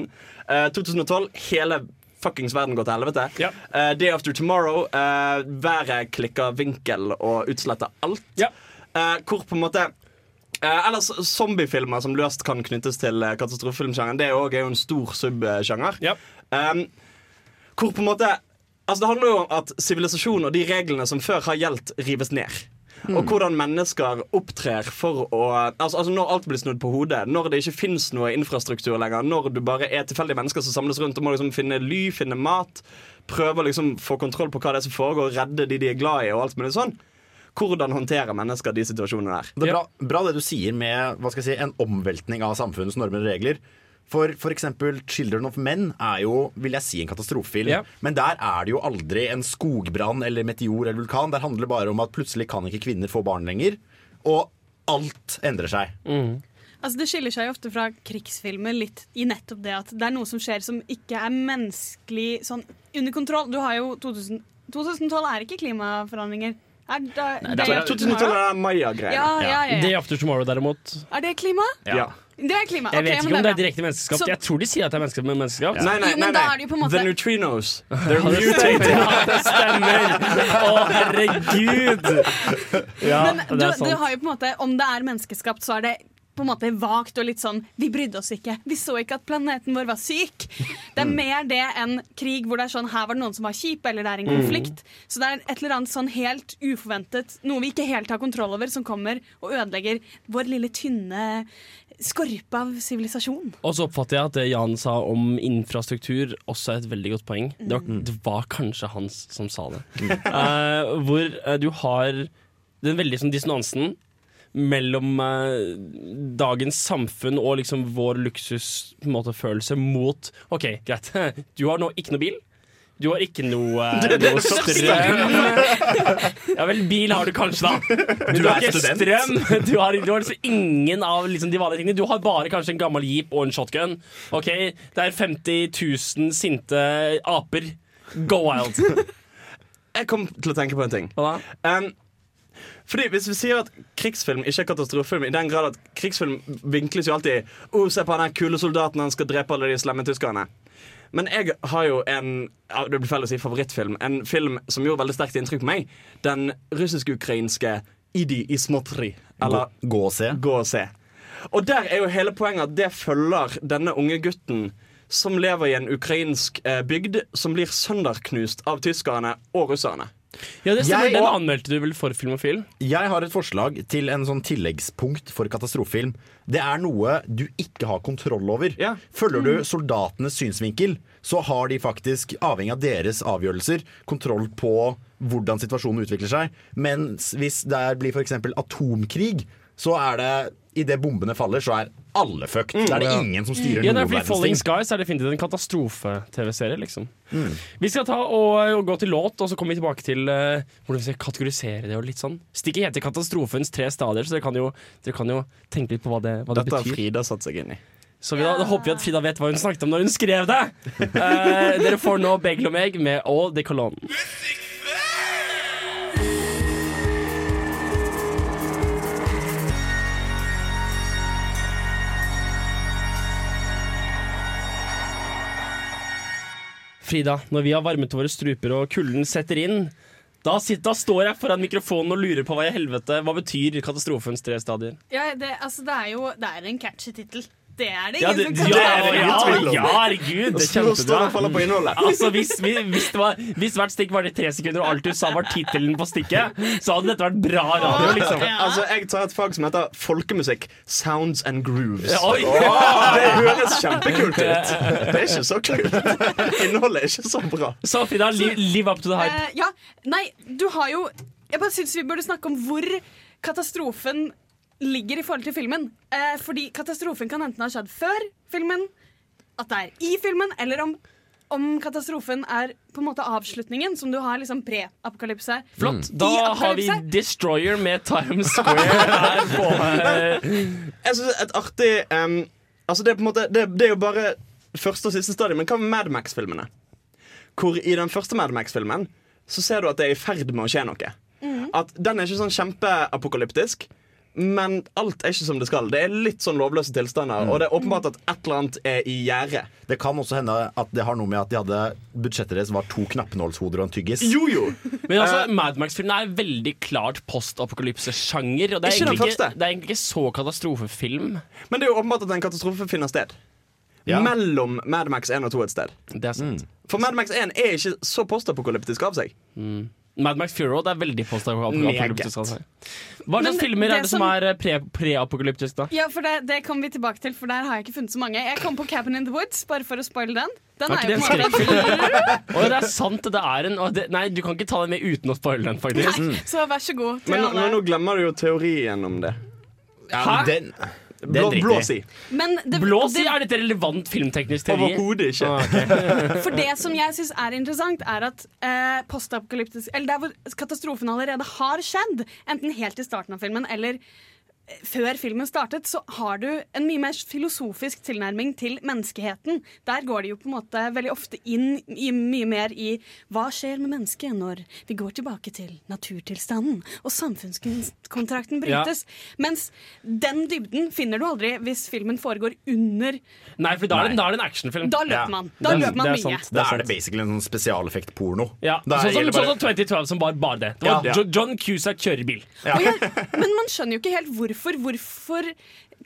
Eh, 2012, hele fuckings verden går til helvete. Ja. Eh, Day After Tomorrow, eh, været klikker vinkel og utsletter alt. Ja. Eh, hvor på en måte eh, Ellers zombiefilmer som løst kan knyttes til eh, katastrofefilmsjangeren. Det er jo også en stor subsjanger. Yep. Um, Hvor på en måte Altså Det handler jo om at sivilisasjonen og de reglene som før har gjeldt, rives ned. Og hvordan mennesker opptrer for å altså, altså Når alt blir snudd på hodet, når det ikke fins noe infrastruktur lenger, når du bare er tilfeldige mennesker som samles rundt og må liksom finne ly, finne mat, prøve å liksom få kontroll på hva det er som foregår, redde de de er glad i, og alt mulig sånn. Hvordan håndterer mennesker de situasjonene der? Det er bra, bra det du sier med hva skal jeg si, en omveltning av samfunnets normer og regler. For, f.eks. eksempel 'Children of Men' er jo vil jeg si, en katastrofefilm. Yeah. Men der er det jo aldri en skogbrann eller meteor eller vulkan. Der handler det bare om at plutselig kan ikke kvinner få barn lenger. Og alt endrer seg. Altså Det skiller seg jo ofte fra krigsfilmer litt i nettopp det at det er noe som skjer som ikke er menneskelig sånn under kontroll. Du har jo 2000, 2012 er ikke klimaforandringer. Er, det er- 2012 er Maya-greier. Ja, ja, ja, Day. After Tomorrow, derimot. Er det klima? Ja. Det er klima. Jeg vet men ikke om det er direkte menneskeskap. Så- Jeg tror de sier at det er menneskeskap, med menneskeskapt. Nei, nei, nei, nei. er måte- The neutrinos. They're mutated. Ja, det stemmer! Å, herregud! Ja, Men du, det er du sant. har jo på en måte Om det er menneskeskapt, så er det på en måte vagt og litt sånn Vi brydde oss ikke. Vi så ikke at planeten vår var syk. Det er mer det enn krig hvor det er sånn her var det noen som var kjipe, eller det er en konflikt. Så det er et eller annet sånn helt uforventet, noe vi ikke helt har kontroll over, som kommer og ødelegger vår lille tynne skorpe av sivilisasjon. Og så oppfatter jeg at det Jan sa om infrastruktur, også er et veldig godt poeng. Det var, Mm. det var kanskje han som sa det. uh, hvor uh, du har den veldig sånn dissonansen mellom eh, dagens samfunn og liksom vår luksusfølelse mot OK, greit, du har nå ikke noe bil. Du har ikke noe, noe strøm. Ja vel, bil har du kanskje, da. Men du, har ikke student. strøm. Du har, du har liksom ingen av liksom de vanlige tingene. Du har bare kanskje en gammel jeep og en shotgun. Ok, Det er 50 000 sinte aper. Go wild. Jeg kom til å tenke på en ting. Hva da? Um, fordi Hvis vi sier at krigsfilm ikke er katastrofefilm, i den grad at krigsfilm vinkles jo alltid oh, Se på den her kule soldaten, han skal drepe alle de slemme tyskerne. Men jeg har jo en det blir feil å si favorittfilm En film som gjorde veldig sterkt inntrykk på meg. Den russisk-ukrainske Idi Ismotri. Eller Gå, gå og se. Gå og se. Og der er jo hele poenget at det følger denne unge gutten som lever i en ukrainsk eh, bygd, som blir sønderknust av tyskerne og russerne. Ja, det stemmer. Jeg- Den anmeldte du vel for Filmofil? Jeg har et forslag til en sånn tilleggspunkt for katastrofefilm. Det er noe du ikke har kontroll over. Ja. Følger du soldatenes synsvinkel, så har de faktisk, avhengig av deres avgjørelser, kontroll på hvordan situasjonen utvikler seg. Mens hvis det blir f.eks. atomkrig, så er det Idet bombene faller, så er alle fucked. Da er det ingen som styrer Ja, det er noen verdens Falling ting. Skies er definitivt en katastrofe-TV-serie. liksom Vi skal ta og, og gå til låt, og så kommer vi tilbake til uh, hvordan vi skal kategorisere det. og litt sånn Stikket heter Katastrofens tre stadier, så dere kan jo, dere kan jo tenke litt på hva det, hva det Dette har. Frida satt seg inn i. Så vi, da, da håper vi at Frida vet hva hun snakket om når hun skrev det. Uh, dere får nå Begel og meg med All de Cologne. Frida, når vi har varmet våre struper og kulden setter inn, da, sitter, da står jeg foran mikrofonen og lurer på hva i helvete Hva betyr katastrofens tre stadier? Ja, det, altså, det er jo det er en catchy tittel. Det er det Ja, ingen det, som ja, kan ja, om. ja, herregud, det er kjempebra. Altså, hvis, hvis, det var, hvis hvert stikk var i tre sekunder, og alt du sa var tittelen på stikket, så hadde dette vært bra radio, liksom. Altså, Jeg tar et fag som heter folkemusikk. Sounds and grooves. Oi. Det høres kjempekult ut. Det er ikke så kult. Innholdet er ikke så bra. Så Frida, li, live up to the hype. Uh, ja, nei, du har jo Jeg bare syns vi burde snakke om hvor katastrofen ligger i forhold til filmen. Eh, fordi katastrofen kan enten ha skjedd før filmen, at det er i filmen, eller om, om katastrofen er på en måte avslutningen, som du har liksom pre-apokalypse. Flott. Da har vi. Destroyer med Times Square her på eh, Jeg synes et artig um, Altså Det er på en måte Det, det er jo bare første og siste stadium. Men hva med Mad Max-filmene? Hvor i den første Mad Max-filmen så ser du at det er i ferd med å skje noe. At Den er ikke sånn kjempeapokalyptisk. Men alt er ikke som det skal. Det er litt sånn lovløse tilstander. Og det er åpenbart at et eller annet er i gjære. Det kan også hende at det har noe med at de hadde budsjettet deres var to knappenålshoder og en tyggis. Jo, jo! Men altså, Mad Max-filmen er veldig klart post-apokalypse-sjanger. Og det er, Ikke egentlig ikke, det er egentlig ikke så katastrofefilm. Men det er jo åpenbart at en katastrofe finner sted. Ja. mellom Mad Max 1 og 2 et sted. Det er sant. For Mad Max 1 er ikke så postapokalyptisk av seg. Mad Max Fury Road er veldig postapokalyptisk. altså. Hva slags filmer det er det som som- er preapokalyptisk, pre- da? Ja, for det, det kommer vi tilbake til, for der har jeg ikke funnet så mange. Jeg kom på Cabin in the Woods, bare for å spoile den. Den Er er jo på en måte det er sant, det er en og det, Nei, du kan ikke ta den med uten å spoile den, faktisk. Så vær så god Men, men nå glemmer du jo teorien om det. Ja, Hæ? den Blå, blå si. Det, Blå si, er dette relevant filmteknisk teori? Overhodet ikke. Ah, okay. for det som jeg syns er interessant, er at eh, postapokalyptisk Eller der hvor katastrofen allerede har skjedd, enten helt i starten av filmen eller før filmen startet, så har du en mye mer filosofisk tilnærming til menneskeheten. Der går de jo på en måte veldig ofte inn i mye mer i hva skjer med mennesket når vi går tilbake til naturtilstanden og samfunnskontrakten Ja. brytes. Mens den dybden finner du aldri hvis filmen foregår under Nei, for da er det, da er det en actionfilm. Da løper man. Da er- løper man det er mye. sant. Da er det basically en sånn spesialeffekt-porno. Ja, sånn som, sånn bare- som 2012, som var bare det. det var Ja. John Cusack kjører bil. Men man skjønner jo ikke helt hvorfor. Hvorfor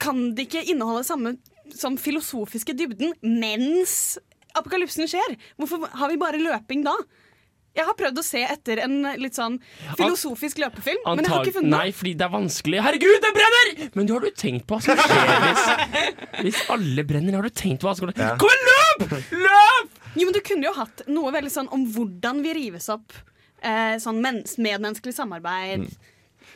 kan det ikke inneholde samme som filosofiske dybden mens apokalypsen skjer? Hvorfor har vi bare løping da? Jeg har prøvd å se etter en litt sånn filosofisk løpefilm, men jeg har ikke funnet Nei, fordi det er vanskelig. Herregud, det brenner! Men du har du tenkt på hva som skjer hvis, hvis alle brenner? Har du tenkt på hva som ja. Kom igjen, løp! Løp! Jo, men Du kunne jo hatt noe veldig sånn om hvordan vi rives opp. Eh, sånn mens medmenneskelig samarbeid.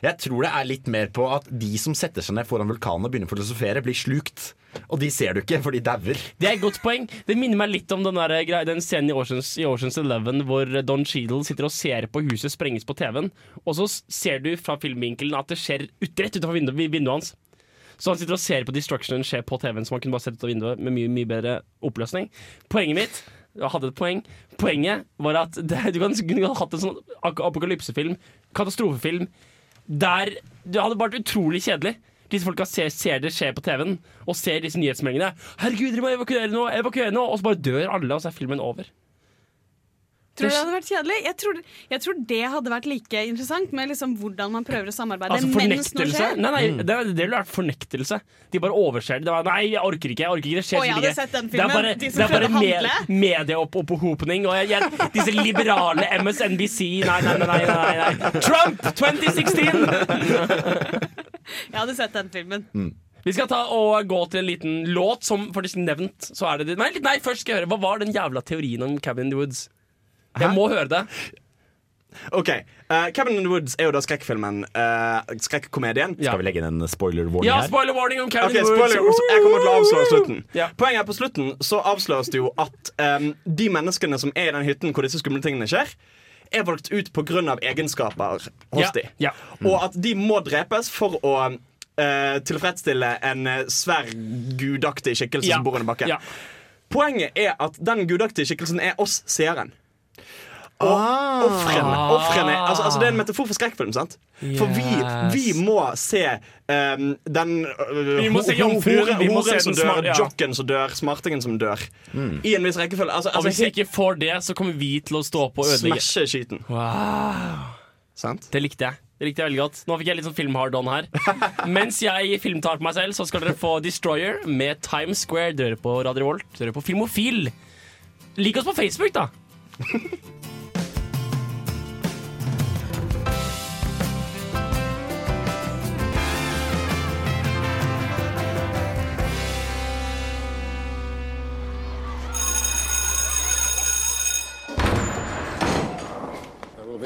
Jeg tror det er litt mer på at de som setter seg ned foran vulkanen og begynner å filosofere, blir slukt. Og de ser du ikke, for de dauer. Det er et godt poeng. Det minner meg litt om den, der, den scenen i Oceans, i Oceans Eleven hvor Don Cheadle sitter og ser på huset sprenges på TV-en. Og så ser du fra filmvinkelen at det skjer ut, rett utenfor vinduet, vinduet hans. Så han sitter og ser på destructionen skje på TV-en, som han kunne bare sett ut av vinduet med mye, mye bedre oppløsning. Poenget mitt jeg hadde et poeng. Poenget var at det, du kunne hatt en sånn apokalypsefilm, katastrofefilm, der det hadde vært utrolig kjedelig. Disse folka ser, ser det skje på TV-en og ser disse nyhetsmeldingene. 'Herregud, dere må evakuere nå!' evakuere nå Og så bare dør alle, og så er filmen over. Tror du det hadde vært kjedelig? Jeg tror, jeg tror det hadde vært like interessant med liksom hvordan man prøver å samarbeide Altså mens noe skjer. Nei, nei, det, det ville vært fornektelse. De bare overser det. det var, nei, jeg orker ikke. jeg orker ikke, det skjer ikke. den Det er filmen. bare, De det er bare med, medieopphopning. Og jeg, jeg, disse liberale MSNBC Nei, nei, nei. nei, nei, nei. Trump 2016! Jeg hadde sett den filmen. Vi skal ta og gå til en liten låt som faktisk nevnt. Så er det, nei, nei, først skal jeg høre Hva var den jævla teorien om Cabin in the Woods? Jeg må høre det. Ok, uh, Cabin in the Woods er jo da skrekkfilmen. uh, skrekkomedien. Ja. Skal vi legge inn en spoiler-warning Ja, her? spoiler warning om Cabin okay, in the Woods. spoiler, Jeg kommer til å avsløre slutten. Ja. Poenget er på slutten så avsløres det jo at um, de menneskene som er i den hytten hvor disse skumle tingene skjer, er valgt ut pga. egenskaper hos Ja, de. ja. Og at de må drepes for å uh, tilfredsstille en eh, svær gudaktig skikkelse Ja. som bor under bakken. Ja. Poenget er at den gudaktige skikkelsen er oss seeren. Og Ah. ofrene. ofrene altså, altså det er en metafor for skrekkfilm. sant? For vi, Yes. vi må se um, den uh, Vi må se jomfruen, vi må se som dør, ja. jocken som dør, smartingen som dør. I en viss rekkefølge. Altså, Og hvis altså vi ikke får det, så kommer vi til å stå på og ødelegge. Smashe skiten. Wow. Sant? Det likte jeg. Det likte jeg veldig godt. Nå fikk jeg litt sånn film-hard-on her. Mens jeg filmtar på meg selv, så skal dere få Destroyer med Times Square. Dere på Radio Volt. Dere på Filmofil. Lik oss på Facebook, da.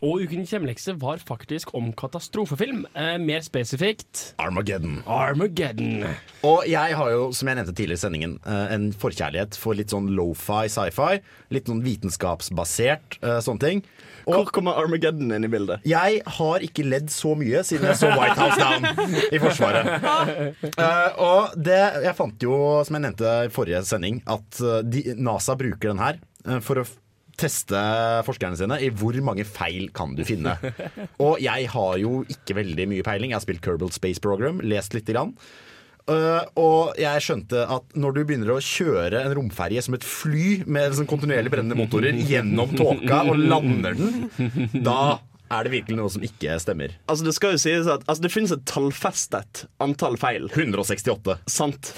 Og ukens hjemmelekse var faktisk om katastrofefilm. Eh, mer spesifikt Armageddon. Armageddon. Og jeg har jo, som jeg nevnte tidligere i sendingen, eh, en forkjærlighet for litt sånn lofi, sci-fi. Litt sånn vitenskapsbasert, eh, sånne ting. Hvor kommer Armageddon inn i bildet? Jeg har ikke ledd så mye siden jeg så White House Down i Forsvaret. Eh, og det, jeg fant jo, som jeg nevnte i forrige sending, at de, NASA bruker den her for å teste forskerne sine i hvor mange feil kan du finne. Og jeg har jo ikke veldig mye peiling. Jeg har spilt Kerbal Space Program, lest lite grann. Uh, og jeg skjønte at når du begynner å kjøre en romferje som et fly med sånn kontinuerlig brennende motorer gjennom tåka og lander den, da er det virkelig noe som ikke stemmer. Altså Det skal jo sies at altså, det finnes et tallfestet antall feil. 168. Sant.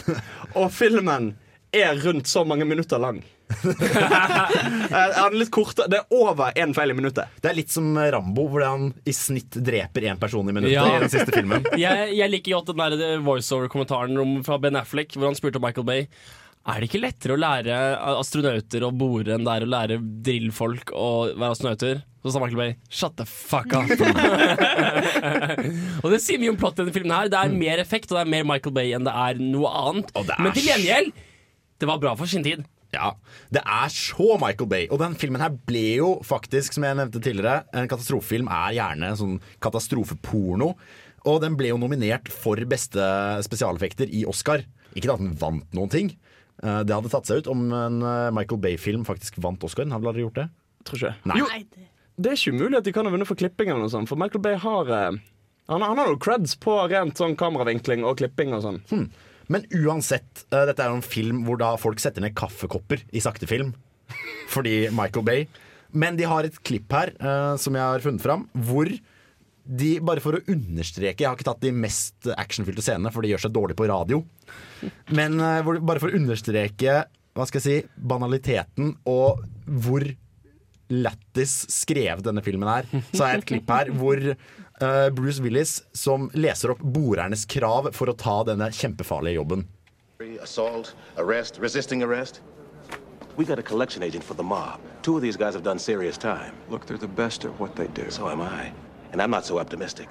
Og filmen er rundt så mange minutter lang. han er litt kort, Det er over én feil i minuttet. Det er litt som Rambo, hvor han i snitt dreper én person i minuttet Ja. i den siste filmen. jeg, jeg liker godt den der voiceover-kommentaren fra Ben Affleck, hvor han spurte Michael Bay Er det ikke lettere å lære astronauter å bore enn det er å lære drillfolk å være astronauter? Så sa Michael Bay shut the fuck up. og det sier mye om plottet i denne filmen. her Det er mer effekt og det er mer Michael Bay enn det er noe annet. Men til gjengjeld, det var bra for sin tid. Ja, Det er så Michael Bay. Og den filmen her ble jo faktisk, som jeg nevnte tidligere, en katastrofefilm er gjerne sånn katastrofeporno. Og den ble jo nominert for beste spesialeffekter i Oscar. Ikke at den vant noen ting. Eh, Det hadde tatt seg ut om en eh, Michael Bay-film faktisk vant Oscaren. Har vel aldri gjort det? Tror ikke. Nei. Jo, det er ikke umulig at de kan ha vunnet for klipping, eller noe sånt, for Michael Bay har eh, han, han har noe creds på rent sånn kameravinkling og klipping og sånn. Hmm. Men uansett, uh, dette er jo en film hvor da folk setter ned kaffekopper i saktefilm. Fordi Michael Bay. Men de har et klipp her uh, som jeg har funnet fram, hvor de, bare for å understreke Jeg har ikke tatt de mest actionfylte scenene, for de gjør seg dårlig på radio. Men uh, hvor, bare for å understreke hva skal jeg si, banaliteten og hvor lættis skrevet denne filmen er, så har jeg et klipp her hvor Eh, Bruce Willis som leser opp borernes krav for å ta denne kjempefarlige jobben. Assault, arrest, resisting arrest. We got a collection agent for the mob. Two of these guys have done serious time. Look, they're the best at what they do. So am I. And I'm not so optimistic.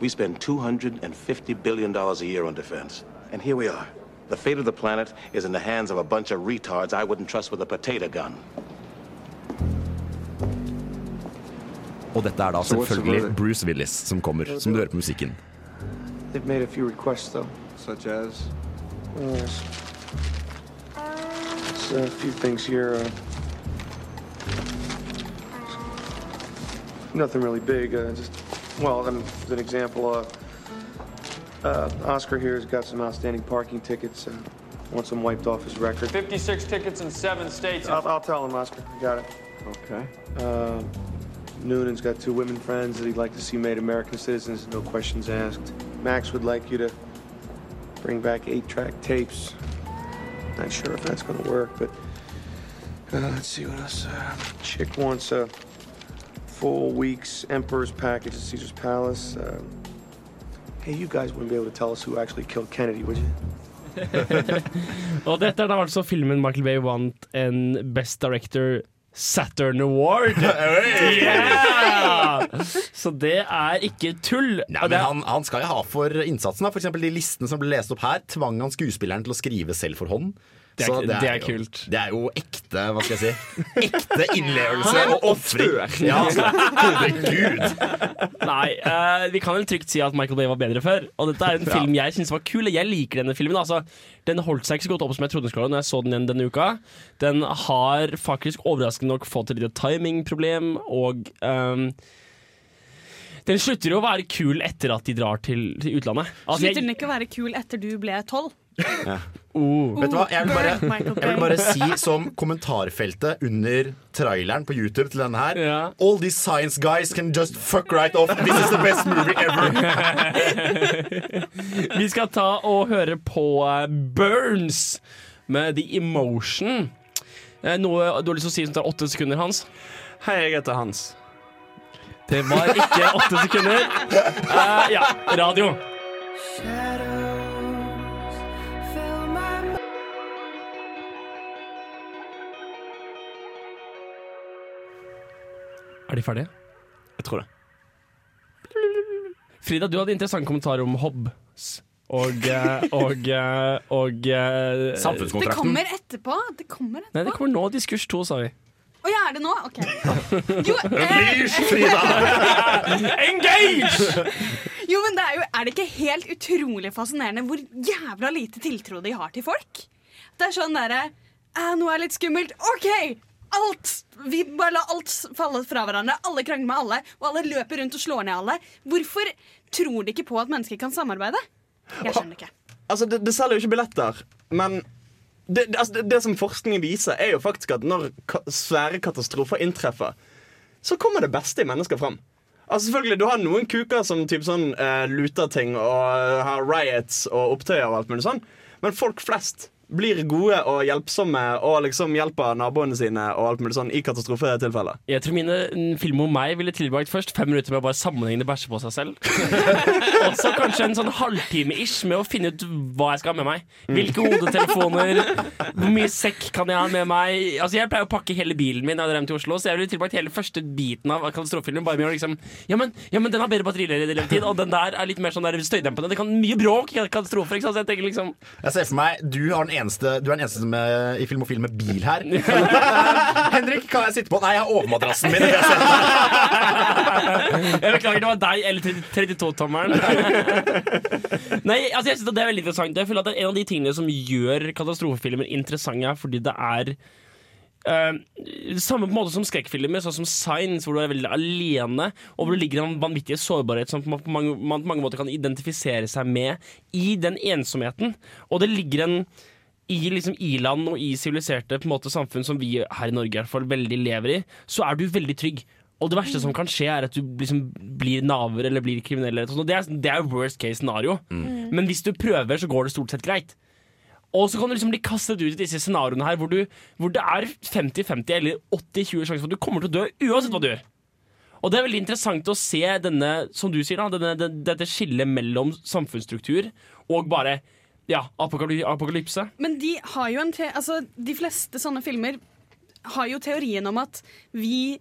We spend $250 billion a year on defense. And here we are. The fate of the planet is in the hands of a bunch of retards I wouldn't trust with a potato gun. Og dette er da So what's the selvfølgelig? Bruce Willis som kommer, som du hører på musikken. They've made a few requests, though. Such as? Yes. A few things here. Uh, nothing really big. Uh, just, well, I mean, as an example, uh, uh, Oscar here has got some outstanding parking tickets. Uh, wants them wiped off his record. 56 tickets in seven states. I'll, I'll tell him, Oscar. I got it. Okay. Uh, Noonan's got two women friends that he'd like to see made American citizens, no questions asked. Max would like you to bring back eight-track tapes. Not sure if that's going to work, but uh, let's see what else. Uh, chick wants a full week's Emperor's package at Caesar's Palace. Uh, hey, you guys wouldn't be able to tell us who actually killed Kennedy, would you? Og dette er da altså filmen Michael Bay vant en Best Director Saturn Award. Yeah! Så det er ikke tull. Nei, men han, han skal jo ha for innsatsen. F.eks. De listene som ble lest opp her, tvang han skuespilleren til å skrive selv for hånd. Det er- Så det er jo- kult. Det er jo ekte, hva skal jeg si Ekte innlevelse er og ofring. Ja, altså, Herregud. Nei, uh, vi kan vel trygt si at Michael Bay var bedre før. Og dette er en film jeg syns var kul. Jeg liker denne filmen. Altså, den holdt seg ikke så godt opp som jeg trodde den skulle når jeg så den igjen denne uka. Den har faktisk overraskende nok fått et lite timingproblem, og um, den slutter jo å være kul etter at de drar til, til utlandet. Altså, Slutter den ikke å være kul etter du ble tolv? Oh. Vet du hva, jeg vil, bare, jeg vil bare si som kommentarfeltet under traileren på YouTube til denne her All these science guys can just fuck right off. This is the best movie ever. Vi skal ta og høre på eh, Burns med The Emotion. Eh, Noe du har lyst til å si som tar åtte sekunder, Hans? Hei, jeg heter Hans. Det var ikke åtte sekunder. Uh, ja, radio. Er de ferdige? Jeg tror det. Frida, du hadde interessant kommentar om Hobbes. Og eh, og, eh, og Samfunnskontrakten. Det kommer etterpå. Det kommer etterpå. Nei, det kommer nå. Diskurs to, sa vi. Å ja, er det nå? OK. Jo, eh, Frida! Engage! jo, men det er, jo, er det ikke helt utrolig fascinerende hvor jævla lite tiltro de har til folk? Det er sånn derre eh, Noe er litt skummelt. OK! Alt! Vi bare lar alt falle fra hverandre. Alle krangler med alle, og alle løper rundt og slår ned alle. Hvorfor tror de ikke på at mennesker kan samarbeide? Jeg skjønner ikke. Altså, det, det selger jo ikke billetter, men det, altså, det, det som forskningen viser, er jo faktisk at når ka svære katastrofer inntreffer, så kommer det beste i mennesker fram. Altså selvfølgelig, Du har noen kuker som typ sånn uh, luter ting og har riots og opptøyer og alt mulig sånn, men folk flest blir gode og hjelpsomme og liksom hjelper naboene sine og alt mulig sånn i katastrofetilfeller. Jeg tror mine filmer om meg ville tilbrakt først fem minutter med å bare sammenhengende bæsje på seg selv. Og så kanskje en sånn halvtime-ish med å finne ut hva jeg skal ha med meg. Hvilke hodetelefoner, hvor mye sekk kan jeg ha med meg. Altså Jeg pleier å pakke hele bilen min når jeg drar til Oslo, så jeg ville tilbrakt hele første biten av katastrofefilmen bare med å liksom ja men, ja, men den har bedre batterilevetid, og den der er litt mer sånn der støydempende. Det kan mye bråk i katastrofer, ikke sant. Så jeg tenker liksom Jeg ser for meg, Du, har den eneste, du er den eneste med, i Filmofil med bil her. Henrik, kan jeg sitte på? Nei, jeg har overmadrassen min. Jeg beklager, det var deg eller 32-tommeren. Nei, altså jeg synes Det er veldig interessant. Jeg føler at det er En av de tingene som gjør katastrofefilmer interessante, er fordi det er Uh, samme på en måte som skrekkfilmer, sånn som Signs, hvor du er veldig alene, og hvor det ligger en vanvittig sårbarhet som man på mange, man på mange måter kan identifisere seg med i den ensomheten. Og det ligger en i liksom i-land og i siviliserte på en måte, samfunn som vi her i Norge i hvert fall veldig lever i, så er du veldig trygg. Og det verste som kan skje, er at du liksom blir naver eller blir kriminell. Eller sånt. Det er, det er worst case scenario. Men hvis du prøver, så går det stort sett greit. Og så kan du liksom bli kastet ut i disse scenarioene her hvor, du, hvor det er 50-50 eller 80-20 sjanser for at du kommer til å dø uansett hva du gjør. Og det er veldig interessant å se denne, som du sier, da, denne, denne, dette skillet mellom samfunnsstruktur og bare ja, apokaly apokalypse. Men de har jo en te altså, de fleste sånne filmer har jo teorien om at vi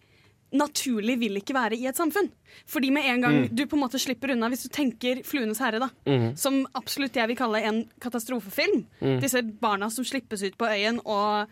naturlig vil ikke være i et samfunn. Fordi med en gang Mm. du på en måte slipper unna, hvis du tenker 'Fluenes herre', da, mm. som absolutt jeg vil kalle en katastrofefilm Mm. Disse barna som slippes ut på øyen og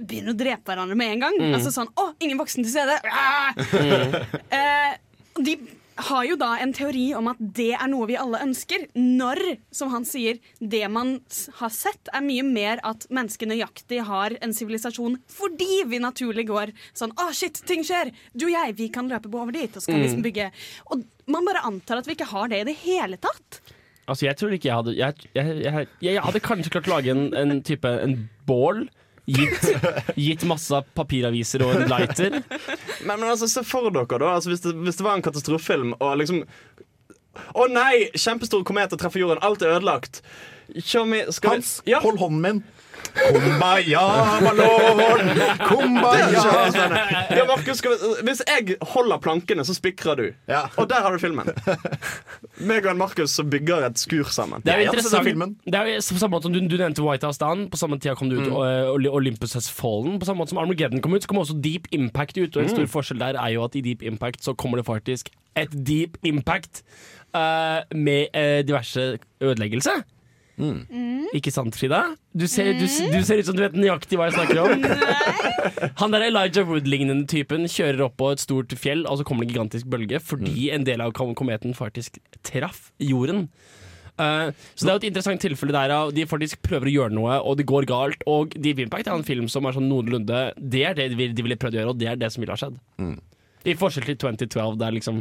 begynner å drepe hverandre med en gang. Mm. Altså sånn 'Å, ingen voksen til stede!' Ah! Eh, de har jo da en teori om at det er noe vi alle ønsker, når, som han sier, det man har sett, er mye mer at mennesket nøyaktig har en sivilisasjon fordi vi naturlig går sånn 'Å, shit, ting skjer! Du og jeg, vi kan løpe over dit', og så kan vi liksom bygge Og man bare antar at vi ikke har det i det hele tatt. Altså, jeg tror ikke jeg hadde Jeg, jeg, jeg, jeg hadde kanskje klart å lage en, en type En bål. Gitt, gitt masse papiraviser og en lighter. Men, men altså, se for dere, da. Altså, hvis, det, hvis det var en katastrofefilm, og liksom Å nei! Kjempestor komet og treffer jorden. Alt er ødelagt. Show me, skal Hans, vi, ja. hold hånden min. Kumbaya, ballon, kumbaya. Ja, Markus, skal vi, hvis jeg holder plankene, så spikrer du. Og der har du filmen. Meg og Markus som bygger et skur sammen. Det er jo interessant. Det er jo på samme måte som du, du nevnte White House Down. På samme tida kom det ut Mm. og Olympus Has Fallen. På samme måte som Armageddon kom ut, så kom også Deep Impact ut. Og en Mm. stor forskjell der er jo at i Deep Impact så kommer det faktisk et Deep Impact uh, med uh, diverse ødeleggelse. Ikke sant, Frida? Du ser, du, du ser ut som du vet nøyaktig hva jeg snakker om. Han der Elijah Wood-lignende typen kjører opp på et stort fjell, og så kommer det en gigantisk bølge fordi en del av kometen faktisk traff jorden. Uh, så det er jo et interessant tilfelle der de faktisk prøver å gjøre noe, og det går galt. Og Deep Impact er en film som er sånn noenlunde Det er det de de ville prøvd å gjøre, og det er det som ville ha skjedd. I forskjell til 2012, der liksom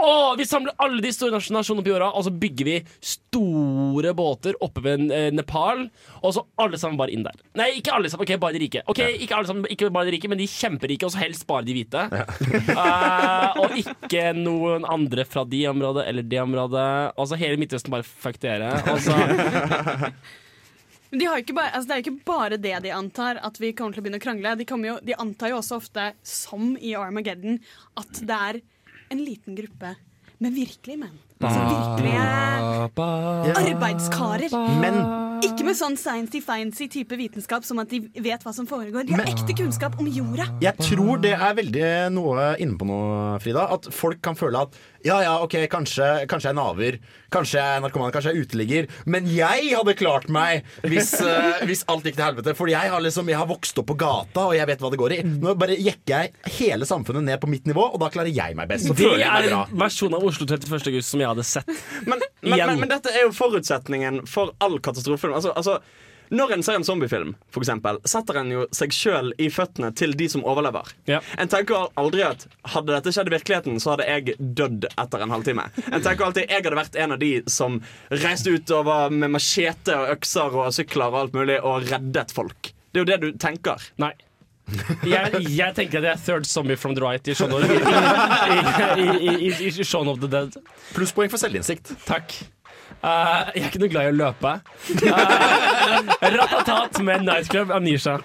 Å, vi samler alle de store nasjon- nasjonene på jorda, og så bygger vi store båter oppe ved eh, Nepal, og så alle sammen bare inn der. Nei, ikke alle sammen, ok, bare de rike. Ok, Ikke alle sammen, ikke bare de rike, men de kjemperike, og så helst bare de hvite. Eh, og ikke noen andre fra de området eller det området. Altså hele Midtøsten bare fuck dere. Altså, Men de har ikke bare, altså det er jo ikke bare det de antar, at vi kommer til å begynne å krangle. De, jo, de antar jo også ofte, som i Armageddon, at det er en liten gruppe med virkelige menn. Altså virkelige arbeidskarer. Men Ikke med sånn science-fancy type vitenskap som at de vet hva som foregår. De har Men- ekte kunnskap om jorda. Jeg tror det er veldig noe inne på noe, Frida. At folk kan føle at ja, ja, ok, kanskje, kanskje jeg er naver, kanskje jeg er narkoman, kanskje jeg er uteligger. Men jeg hadde klart meg hvis, uh, hvis alt gikk til helvete. For jeg har, liksom, jeg har vokst opp på gata, og jeg vet hva det går i. Nå bare jekker jeg hele samfunnet ned på mitt nivå, og da klarer jeg meg best. Så det føler jeg meg bra. en versjon av Oslo 31. august som jeg hadde sett. Men, men, men, men dette er jo forutsetningen for all katastrofefilm. Altså, altså, Når en ser en zombiefilm, for eksempel, setter en jo seg sjøl i føttene til de som overlever. En tenker aldri at hadde dette skjedd i virkeligheten, så hadde jeg dødd etter en halvtime. En tenker alltid jeg hadde vært en av de som reiste utover med machete og økser og sykler og alt mulig og reddet folk. Det er jo det du tenker. Nei. Jeg, jeg tenker at jeg er third zombie from the right i Shaun of the Dead. Plusspoeng for selvinnsikt. Takk. Eh, jeg er ikke noe glad i å løpe. Uh, Ratatat med Nightclub Amnesia.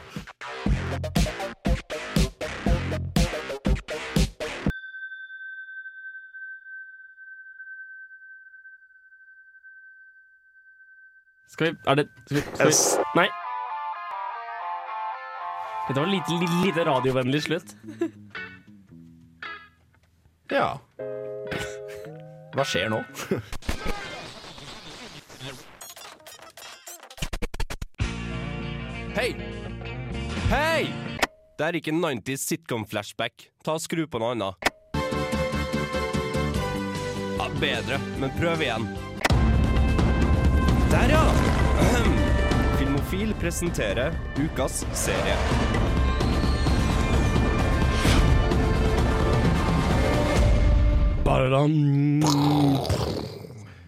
Skal vi Er det skal vi, skal vi, Nei. Dette var lite, lite, lite radiovennlig slutt. Ja. Hva skjer nå? Hei! Hei! Det er ikke 90s sitcom-flashback. Ta og Skru på noe annet. Ja, bedre, men prøv igjen. Der, ja! Ahem. Filmofil presenterer ukas serie.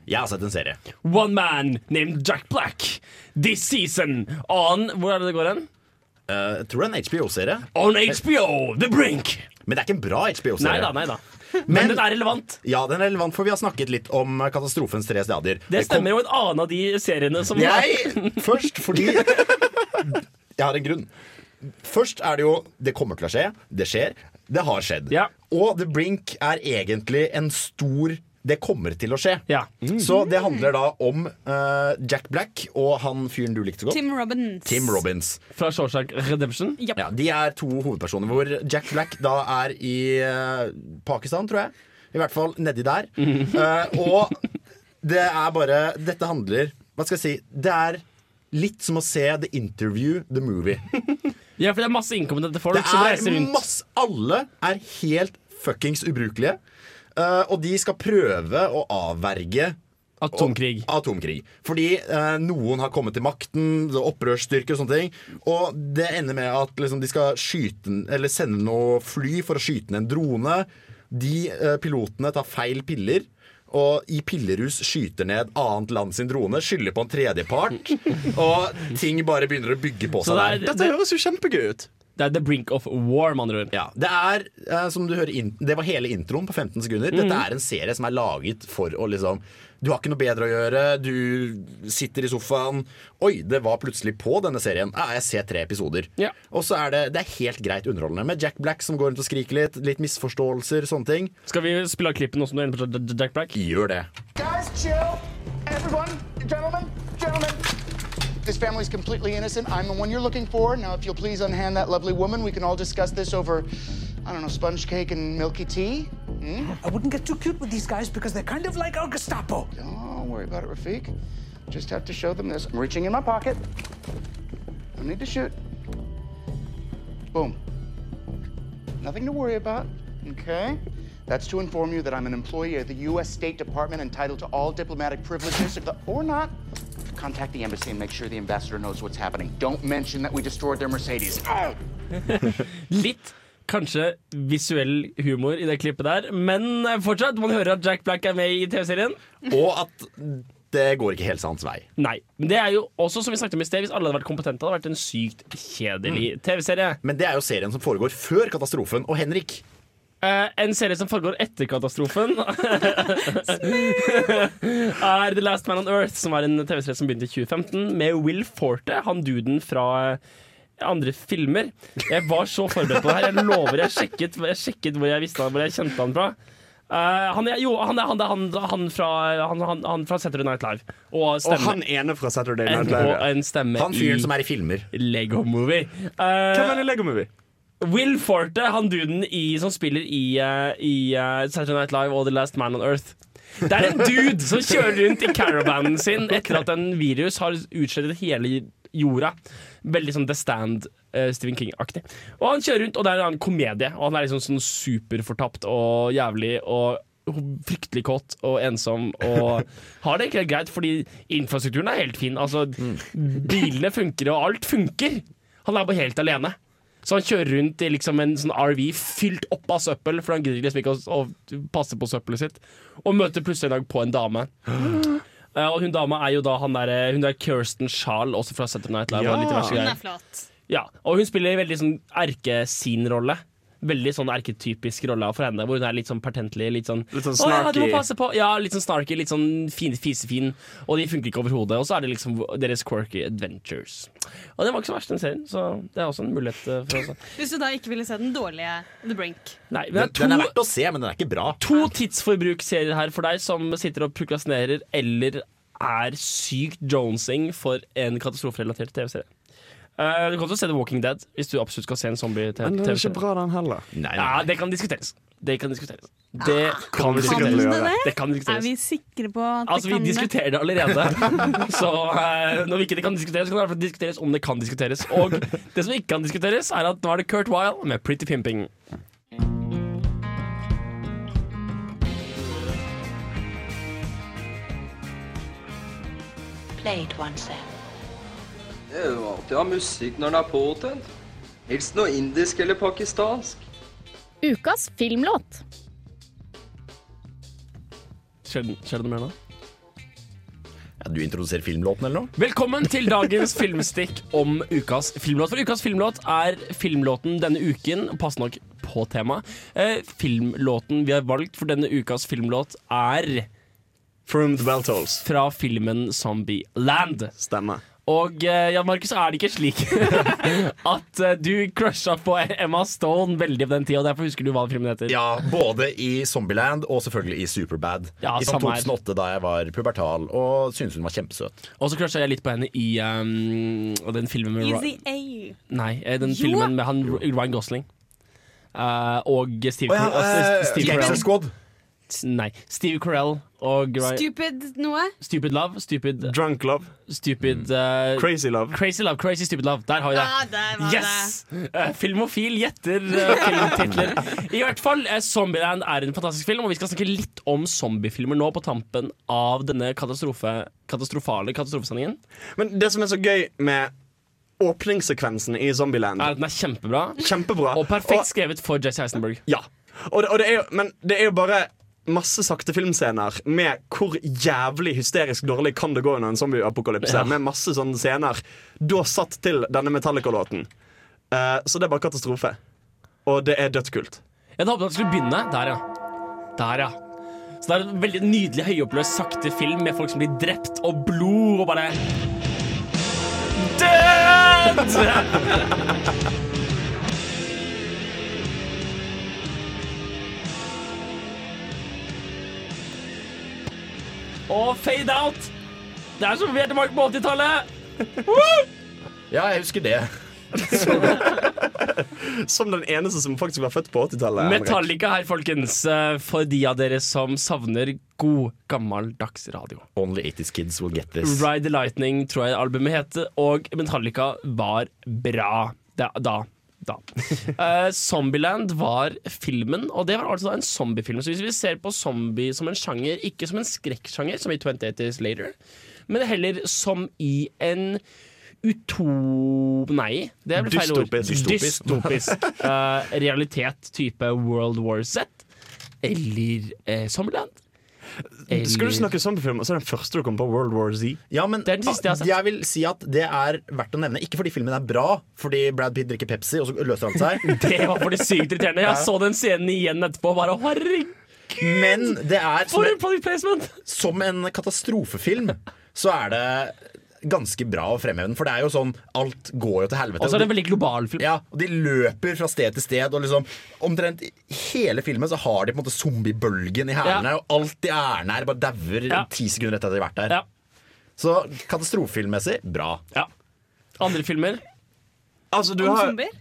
Jeg har sett en serie. One man named Jack Black. This season on Hvor er det det går hen? Uh, jeg tror det er en HBO-serie. On HBO, The Brink. Men det er ikke en bra HBO-serie. Nei da, Men. Men, den er relevant. Ja, den er relevant, for vi har snakket litt om katastrofens tre stadier. Det stemmer jo en annen av de seriene som Nei! først, fordi Jeg har en grunn. Først er det jo Det kommer til å skje. Det skjer. Det har skjedd. Og The Brink er egentlig en stor det kommer til å skje. Så det handler da om uh, Jack Black og han fyren du likte så godt. Tim Robbins. Tim Robbins. Fra Shawshank Redemption? Ja, de er to hovedpersoner hvor Jack Black da er i uh, Pakistan, tror jeg. I hvert fall nedi der. Eh, og det er bare Dette handler Hva skal jeg si? Det er litt som å se The Interview, the movie. Ja, for det er masse innkommende folk Det som reiser er rundt. masse Alle er helt fuckings ubrukelige. Eh, og de skal prøve å avverge Atomkrig. Og, atomkrig. Fordi eh, noen har kommet til makten, er opprørsstyrker og sånne ting. Og det ender med at liksom, de skal skyte Eller sende noe fly for å skyte ned en drone. De eh, pilotene tar feil piller. Og i pillerus skyter ned annet land sin drone, skylder på en tredjepart. og ting bare begynner å bygge på seg det er- der. Dette høres jo kjempegøy ut. Det er the brink of war, med andre ord. Ja, det er, eh, som du hører in det var hele introen på 15 sekunder. Mhm. Dette er en serie som er laget for å liksom Du har ikke noe bedre å gjøre, du sitter i sofaen. Oi, det var plutselig på denne serien. Ja, jeg ser tre episoder. Og så er det, det er helt greit underholdende med Jack Black som går rundt og skriker litt. Litt misforståelser, sånne ting. Skal vi spille av klippen også når du er inne på Jack Black? Gjør det. Guys, chill. Everyone, gentlemen. This family's completely innocent. I'm the one you're looking for. Now, if you'll please unhand that lovely woman, we can all discuss this over, I don't know, sponge cake and milky tea. Hmm? I wouldn't get too cute with these guys because they're kind of like our Gestapo. Don't worry about it, Rafik. Just have to show them this. I'm reaching in my pocket. No need to shoot. Boom. Nothing to worry about. Okay. That's to inform you that I'm an employee of the U.S. State Department entitled to all diplomatic privileges, the, or not. Contact the embassy and make sure the ambassador knows what's happening. Don't mention that we destroyed their Mercedes. Oh! Litt kanskje visuell humor i det klippet der, men fortsatt, man hører at Jack Black er med i TV-serien. Og at det går ikke helt hans vei. Nei. Men det er jo også, som vi snakket om i sted, hvis alle hadde vært kompetente, hadde det vært en sykt kjedelig TV-serie. Men det er jo serien som foregår før katastrofen. Og Henrik, Eh, en serie som foregår etter katastrofen, er The Last Man on Earth, som er en TV-serie som begynte i 2015, med Will Forte, han duden fra eh, andre filmer. Jeg var så forberedt på det her. Jeg lover, jeg sjekket, jeg sjekket hvor jeg visste han, hvor jeg kjente han fra. Uh, han er, jo, han er, han, er, han, han, fra, han, fra Saturday Night Live. Og, Og han ene fra Saturday Night en, Live. og en stemme Han fyren som er i filmer. Lego Movie. Hvem er i Lego Movie? Will Forte, han duden i, som spiller i, uh, i uh, Saturday Night Live og The Last Man on Earth. Det er en dude som kjører rundt i caravanen sin etter at en virus har utslettet hele jorda. Veldig sånn The Stand, Uh, Stephen King-aktig. Og han kjører rundt, og det er en komedie. Og han er liksom sånn superfortapt og jævlig og fryktelig kåt og ensom og har det egentlig greit, fordi infrastrukturen er helt fin. Altså, bilene funker, og alt funker. Han er bare helt alene. Så han kjører rundt i liksom en sånn RV fylt opp av søppel, for han gidder liksom ikke å, å passe på søppelet sitt. Og møter plutselig en dag på en dame. Uh, og hun dama er jo da han der, hun der Kirsten Schaal, også fra Saturday Night Live. litt Hun er flott. Ja, og hun spiller veldig sånn erkesin-rolle. Veldig sånn erketypisk rolle for henne, hvor hun er litt sånn pertentlig. Litt sånn, Litt sånn «Å, ja, du må snarky. passe på. Ja, litt sånn snarky, litt sånn fin, fisefin. Og de funker ikke overhodet. Og så er det liksom deres quirky adventures. Og det var ikke så verst, den serien. Så det er også en mulighet eh, for oss. Hvis du da ikke ville se den dårlige The Brink. Nei, men det er to, Den er verdt å se, men den er ikke bra. to tidsforbruksserier her for deg som sitter og prokrastinerer eller er sykt jonesing for en katastroferelatert TV-serie. Eh, du kan også se The Walking Dead hvis du absolutt skal se en zombie Men det er ikke bra, den heller. Ja, det kan diskuteres. Det kan diskuteres. Det kan kommer vi Det diskuteres. gjøre. Det kan Er vi sikre på at Altså, det Vi kan det? diskuterer det allerede. Så uh, når vi ikke det kan diskuteres, så kan det i hvert fall diskuteres om det kan diskuteres. Og det som ikke kan diskuteres, er at nå er det Kurt Wile med 'Pretty Pimping'. Play it once. Det er jo alltid å ha musikk når den er påtent. Helst noe indisk eller pakistansk. Ukas filmlåt. Skjer det skjer det noe mer nå? Ja, du introduserer filmlåten eller noe? Velkommen til dagens filmstikk om ukas filmlåt. For ukas filmlåt er filmlåten denne uken, pass nok på tema. Eh, filmlåten vi har valgt for denne ukas filmlåt er From the Bell Tolls. Fra filmen Zombieland. Stemmer. Og eh, ja, Markus, er det ikke slik at eh, du crusha på Emma Stone veldig på den tida, og derfor husker du hva filmen heter? Ja, både i Zombieland og selvfølgelig i Superbad. Ja, I sånn samme her. 2008 da jeg var pubertal og syntes hun var kjempesøt. Og så crusha jeg litt på henne i um, den filmen med Easy A. Nei, eh, den Jo. filmen med han Ryan Gosling. Uh, og Steve, oh, ja, eh, Steve Gangster Squad. Nei. Steve Carell og Ryan Stupid noe? Stupid Love. Stupid Drunk Love. Stupid uh, Crazy Love. Crazy Love, Crazy Stupid Love. Der har vi det. Ja, der yes! Yes! Uh, filmofil gjetter uh, filmtitler. I hvert fall, uh, Zombieland er en fantastisk film, og vi skal snakke litt om zombiefilmer nå på tampen av denne katastrofe, katastrofale katastrofesendingen. Men det som er så gøy med åpningssekvensen i Zombieland Er at den er kjempebra. Kjempebra. Og perfekt skrevet for Jesse Eisenberg. Ja. Og det, og det er jo, men det er jo bare masse sakte filmscener med hvor jævlig hysterisk dårlig kan det gå under en zombieapokalypse. Ja. Med masse sånne scener da satt til denne Metallica-låten. Uh, så det er bare katastrofe. Og det er dødskult. Jeg hadde håpet at det skulle begynne der, ja. Der, ja. Så det er en veldig nydelig høyoppløst sakte film med folk som blir drept, og blod, og bare Død! Og fade out. Det er som vi er tilbake på 80-tallet. Ja, jeg husker det. Som den eneste som faktisk var født på 80-tallet. Metallica her, folkens. eh, For de av dere som savner god, gammeldags radio. Only 80s kids will get this. Ride the Lightning tror jeg albumet heter, og Metallica var bra da. Da. Eh, Zombieland var filmen, og det var altså en zombiefilm. Så hvis vi ser på zombie som en sjanger, ikke som en skrekksjanger, som i 28 Days Later, men heller som i en uto... Nei, det vel feil ord. Dystopisk. Dystopisk. Eh, realitet type World War Z. Eller uh, Zombieland. Skal du snakke zombiefilm, så er den første du kom på World War Z. Ja, men Det er den siste jeg har sett. jeg vil si at det er verdt å nevne. Ikke fordi filmen er bra, fordi Brad Pitt drikker Pepsi, og så løser alt seg. Det var for det sykt irriterende. Jeg så den scenen igjen etterpå. Bare, herregud, Men det er som en, som en katastrofefilm, så er det ganske bra å fremheve den. For det er jo sånn Alt går jo til helvete. Og så er det en veldig global film. ja, og de løper fra sted til sted, og liksom omtrent hele filmen så har de på en måte zombiebølgen i hælene, og alt de er nær, bare dauer Ja. ti sekunder etter at de har vært der. Ja. Så katastrofefilmmessig bra. Ja. Andre filmer? Altså, du Om har zombier?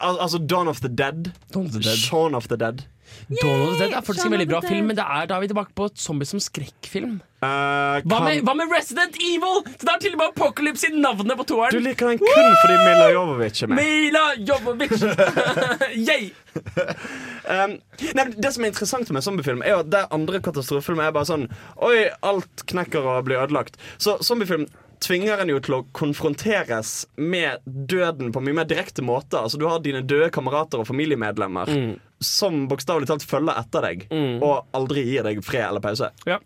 Al altså Dawn of the Dead. Dawn of the Dead. Dawn of the Dead er faktisk en veldig bra film, men det er, da er vi tilbake på zombie som skrekkfilm. Eh, Hva med, hva med Resident Evil? Det er til og med Apocalypse i navnet på toeren. Du liker den kun fordi Mila Jovovich er med. Mila Jovovich! Yay! Um, nei, det som er interessant med zombiefilm, er at det andre katastrofefilm er bare sånn Oi, alt knekker og blir ødelagt. Så zombiefilm tvinger en jo til å konfronteres med døden på mye mer direkte måter. Altså Du har dine døde kamerater og familiemedlemmer som bokstavelig talt følger etter deg og aldri gir deg fred eller pause. Ja.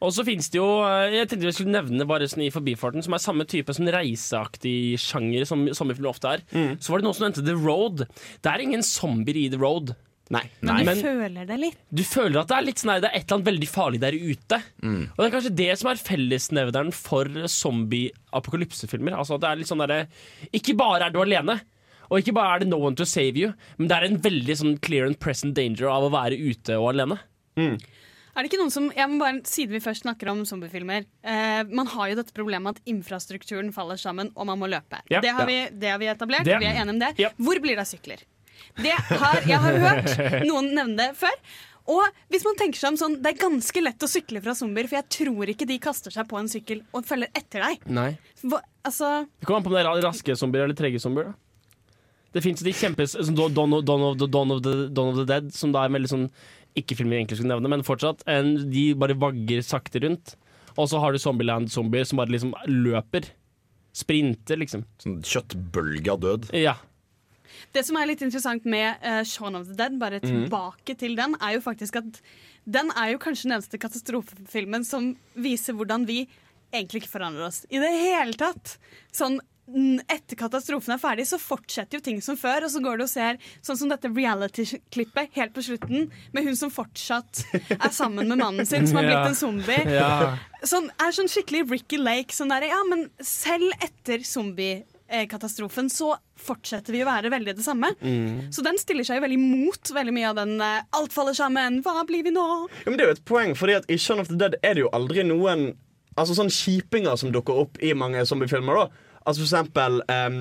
Og så finnes det jo eh, Jeg tenkte vi skulle nevne bare sånn i forbifarten Som er samme type sånn reiseaktig sjanger som zombiefilmer ofte er. Så var det noen som nevnte The Road. Det er ingen zombier i The Road. Nei. Men du føler det litt. Du føler at det er litt sånn her, det er et eller annet veldig farlig der ute. Mm. Og det er kanskje det som er fellesnevneren for zombie-apokalypsefilmer. Altså at det er litt sånn derre Ikke bare er du alene. Og ikke bare er det no one to save you, men det er en veldig sånn clear and present danger av å være ute og alene. Er det ikke noen som, jeg må bare, Siden vi først snakker om zombiefilmer eh, Man har jo dette problemet at infrastrukturen faller sammen, og man må løpe. Ja. det, har Ja. vi, det har vi etablert. Det- Vi er enige om det. Hvor blir det av sykler? Det har, jeg har hørt noen nevne det før. Og hvis man tenker seg om sånn, Det er ganske lett å sykle fra zombier, for jeg tror ikke de kaster seg på en sykkel og følger etter deg. Nei Hva, altså, Det kommer an på om det er raske zombier eller trege zombier. Da. Det fins de kjempes som Dawn of, Dawn, of the, Dawn, of the, Dawn of the Dead, som da er veldig sånn Ikke-filmer jeg egentlig skulle nevne, men fortsatt. En, de bare vagger sakte rundt. Og så har du Zombieland-zombier som bare liksom løper. Sprinter, liksom. Sånn kjøttbølge av død. Ja. Det som er litt interessant med uh, Shaun of the Dead, bare tilbake tilbake til den, er jo faktisk at den er jo kanskje den eneste katastrofefilmen som viser hvordan vi egentlig ikke forandrer oss i det hele tatt. Sånn mm, etter katastrofen er ferdig, så fortsetter jo ting som før. Og så går du og ser sånn som dette reality-klippet helt på slutten, med hun som fortsatt er sammen med mannen sin, som har blitt en zombie. Ja. Sånn, er sånn skikkelig Ricky Lake. Sånn der, ja, men selv etter zombiekatastrofen så fortsetter vi å være veldig det samme. Mm. Så den stiller seg jo veldig mot veldig mye av den eh, 'alt faller sammen', hva blir vi nå? Ja, men det er jo et poeng, fordi at i Shaun of the Dead er det jo aldri noen Altså sånn kjipinger som dukker opp i mange zombiefilmer. da Altså for eksempel um,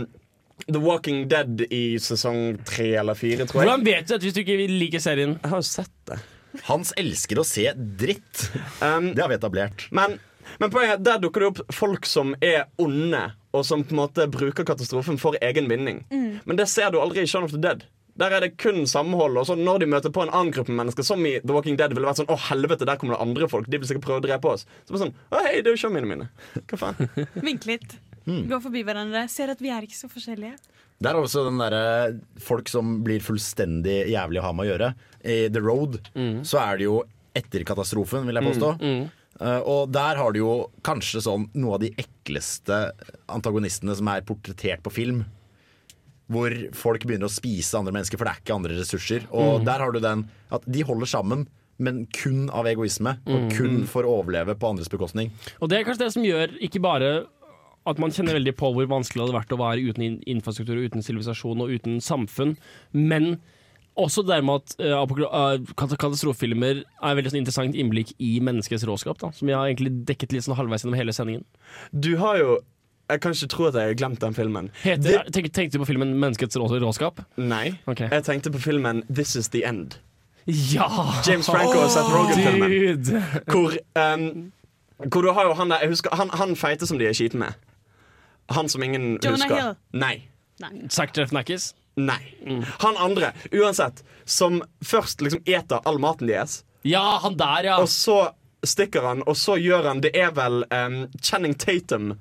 The Walking Dead i sesong tre eller fire, tror jeg. Hvordan vet du dette hvis du ikke liker serien? Jeg har jo sett det. Hans elsker å se dritt. Um, det har vi etablert. Men, men poenget er der dukker det opp folk som er onde, og som på en måte bruker katastrofen for egen vinning. Mm. Men det ser du aldri i Shaun of the Dead. Der er det kun samhold. Og så når de møter på en annen gruppe mennesker, som i The Walking Dead, ville vært sånn Å, helvete, der kommer det andre folk. De vil sikkert prøve å drepe oss. Så bare sånn Å, hei, det er jo showmiene mine. Hva faen? Vink litt. Mm. Gå forbi hverandre. Ser at vi er ikke så forskjellige. Det er også den derre folk som blir fullstendig jævlig å ha med å gjøre. I The Road så er det jo etter katastrofen, vil jeg påstå. Eh, og der har du jo kanskje sånn noe av de ekleste antagonistene som er portrettert på film. Hvor folk begynner å spise andre mennesker, for det er ikke andre ressurser. Og Mm. der har du den at de holder sammen, men kun av egoisme. Og Mm. kun for å overleve på andres bekostning. Og det er kanskje det som gjør ikke bare at man kjenner veldig på hvor vanskelig det hadde vært å være uten infrastruktur, uten sivilisasjon og uten samfunn, men også det med at uh, katastrofefilmer er veldig sånn interessant innblikk i menneskets råskap, da, som jeg har egentlig dekket litt sånn halvveis gjennom hele sendingen. Du har jo Jeg kan ikke tro at jeg har glemt den filmen. Heter, tenk, tenkte du på filmen 'Menneskets rå råskap'? Nei. Jeg tenkte på filmen This Is The End. Ja! James Franco og Seth Rogen-filmen. Hvor, um, hvor du har jo han der Jeg husker han, han feite som de er skitne med. Han som ingen Jonah husker. Hill. Nei. Zack Jeffnackis? Nei. Han andre, uansett, som først liksom eter all maten deres. Ja, han der, ja. Og så stikker han, og så gjør han Det er vel um, Channing Tatum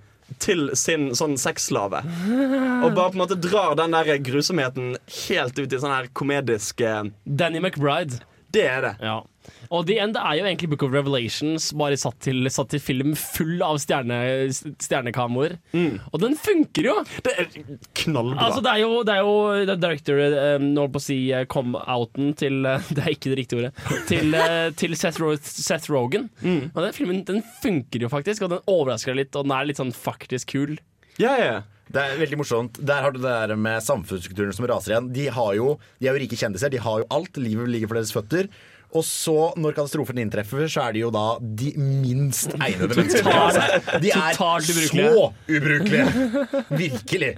til sin sånn sexslave. Og bare på en måte drar den der grusomheten helt ut i sånn her komedisk Danny McBride. Det er det. Ja. Og The End er jo egentlig Book of Revelations, bare satt til, satt til film full av stjerne, stjernekameraer. Og den funker jo! Det er knallbra. Altså, det er jo, det er jo det er director um, Nå holdt på å si eh, come-outen til eh, Det er ikke det riktige ordet. Til, uh, til Seth, Ro Seth Rogen. Og den filmen den funker jo faktisk, og den overrasker deg litt, og den er litt sånn faktisk kul. Ja, ja. Det er veldig morsomt. Der har du det der med samfunnsstrukturen som raser igjen. De, har jo, de er jo rike kjendiser, de har jo alt. Livet ligger for deres føtter. Og så, når katastrofen inntreffer, så er de jo da de minst egnede menneskene. De er så ubrukelige! Virkelig.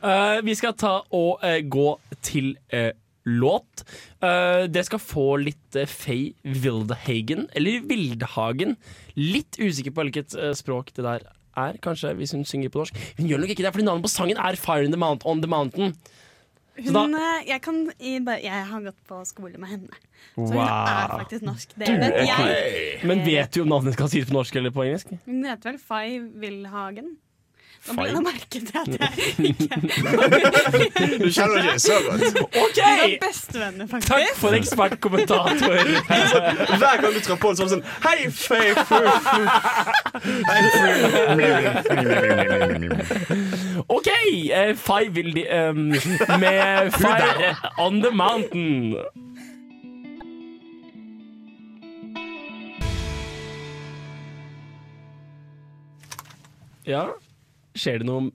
Uh, vi skal ta og uh, gå til uh, låt. Uh, det skal få litt uh, Faye Wildhagen, eller Vildhagen. Litt usikker på hvilket språk det der er, kanskje, hvis hun synger på norsk. Hun gjør nok ikke det, fordi navnet på sangen er Fire in the Mount, On the Mountain. Så da- Hun, eh, jeg, kan, i- jeg har gått på skole med henne. Så hun er faktisk norsk. Det vet er jeg. Men vet du om navnet skal sies på norsk eller på engelsk? Hun heter vel Fay Wilhagen. Nå ble det merket til at jeg ikke Du kjenner ikke så godt. OK! Er bestevenner, faktisk. Takk for ekspertkommentator. Hver gang du trår på en sånn sånn Hei, fei, fu, fu. OK! Uh, Five will de, um, med Fire on the Mountain. Ja, skjer det noe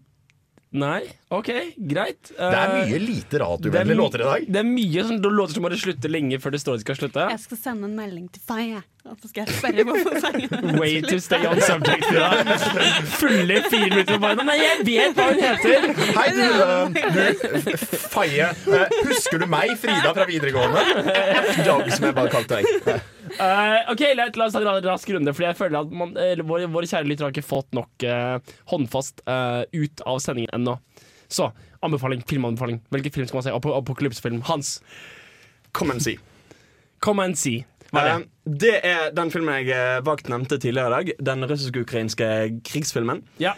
Nei? OK, greit. Det er Eh, mye lite det radiovennlige låter i dag. Det er mye sånn låter som bare slutter lenge før det står de skal slutte. Jeg skal sende en melding til Fay, jeg. Og så skal jeg spørre hvorfor sangen Way to stay on subject. Ja. Fulle fire minutter på beina. Nei, jeg vet hva hun heter! Hei, du, uh, du Faye. Uh, husker du meg, Frida fra videregående? Dag, som jeg bare kalte deg. Eh, ok, la, oss ta en rask runde, Fordi jeg føler at man, våre, våre kjære lytter har ikke fått nok uh, håndfast uh, ut av sendingen ennå. Så anbefaling, filmanbefaling. Hvilken film skal man se? Ap Apokalypsefilm. Hans, Come and see. come and see. Hva er det? Det er den filmen jeg vagt nevnte tidligere i dag. Den russisk-ukrainske krigsfilmen. Ja.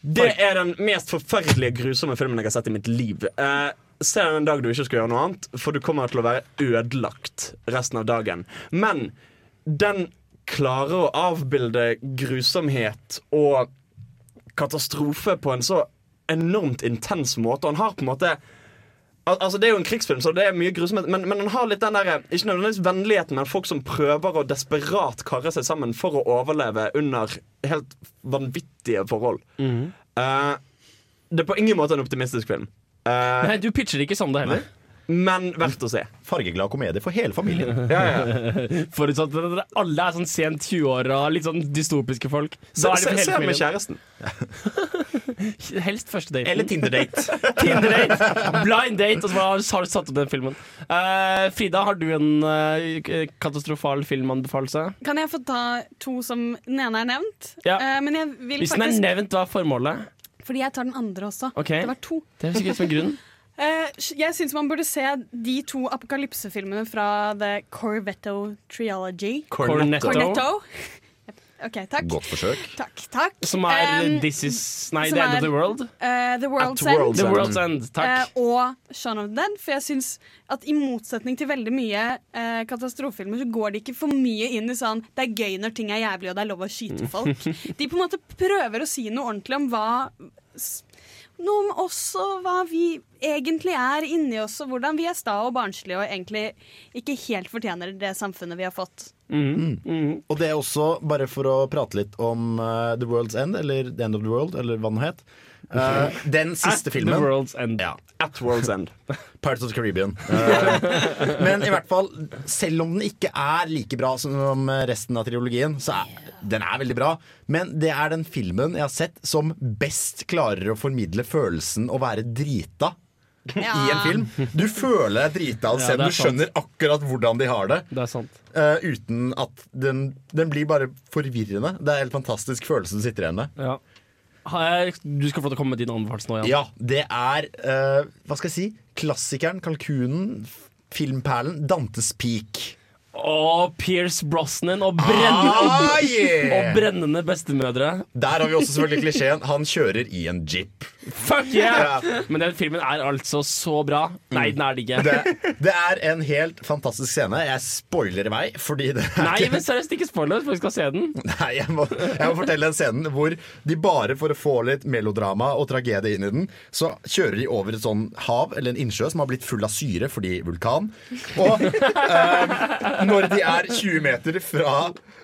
Det er den mest forferdelige, grusomme filmen jeg har sett i mitt liv. Eh, Se den en dag du ikke skal gjøre noe annet, for du kommer til å være ødelagt resten av dagen. Men den klarer å avbilde grusomhet og katastrofe på en så enormt intens måte. Han har på en måte Al altså Det er jo en krigsfilm, så det er mye grusomhet. Men, men han har litt den der, ikke nødvendigvis vennligheten, men folk som prøver å desperat karre seg sammen for å overleve under helt vanvittige forhold. Eh, det er på ingen måte en optimistisk film. Eh, Nei, du pitcher ikke som det heller. men verdt å se. Fargeglad komedie for hele familien. Ja, ja. Forutsatt at dere alle er sånn sent 20-åra, litt sånn dystopiske folk. Da er det for hele se med kjæresten. Helst første date. Eller Tinder-date. Tinder-date, blind date, og så har du satt opp den filmen. Uh, Frida, har du en uh, katastrofal filmanbefalelse? Kan jeg få ta to som den ene er nevnt? Ja. Uh, men jeg vil Hvis den er nevnt, hva er formålet? Fordi jeg tar den andre også. Okay. Det var to. Det er sikkert som en grunn. Eh, jeg syns man burde se de to apokalypsefilmene fra The Corvetto Triology. Cornetto. Cornetto. OK, takk. Godt forsøk. Takk, takk. Som er Um, This Is Nei, The End er, of the World. Uh, the World's At End. The World's End. Takk. Uh, og Shaun of the Dead. For jeg syns at i motsetning til veldig mye uh, katastrofefilmer, så går de ikke for mye inn i sånn Det er gøy når ting er jævlig og det er lov å skyte folk. De på en måte prøver å si noe ordentlig om hva Noe om oss og hva vi egentlig er inni oss, og hvordan vi er sta og barnslige og egentlig ikke helt fortjener det samfunnet vi har fått. Mhm. Og det er også, bare for å prate litt om uh, The World's End, eller The End of the World, eller hva den het. Eh, den siste At filmen The World's End. Ja, At World's End. Pirates of the Caribbean. Uh, men i hvert fall, selv om den ikke er like bra som resten av trilogien, så er den er veldig bra. Men det er den filmen jeg har sett som best klarer å formidle følelsen å være drita. I en film. Du føler deg drita Ja, det er du skjønner akkurat hvordan de har det. Det er sant. eh, uten at den, den blir bare forvirrende. Det er en helt fantastisk følelse du sitter igjen med. Ja. Jeg- Du skal få komme med din anbefaling nå, Jan. Ja, det er uh, Hva skal jeg si? Klassikeren, kalkunen, filmperlen Dantes Peak. Og Pierce Brosnan og, brennende, Ah, yeah! og brennende bestemødre. Der har vi også selvfølgelig klisjeen. Han kjører i en jeep. Fuck yeah! Men den filmen er altså så bra. Nei, den er det ikke. Det, det er en helt fantastisk scene. Jeg spoiler i vei, fordi det er Nei, men seriøst, ikke spoiler, for vi skal se den. Nei, jeg må, jeg må fortelle den scenen hvor de bare for å få litt melodrama og tragedie inn i den, så kjører de over et sånn hav eller en innsjø som har blitt full av syre fordi vulkan. Og eh, når de er 20 meter fra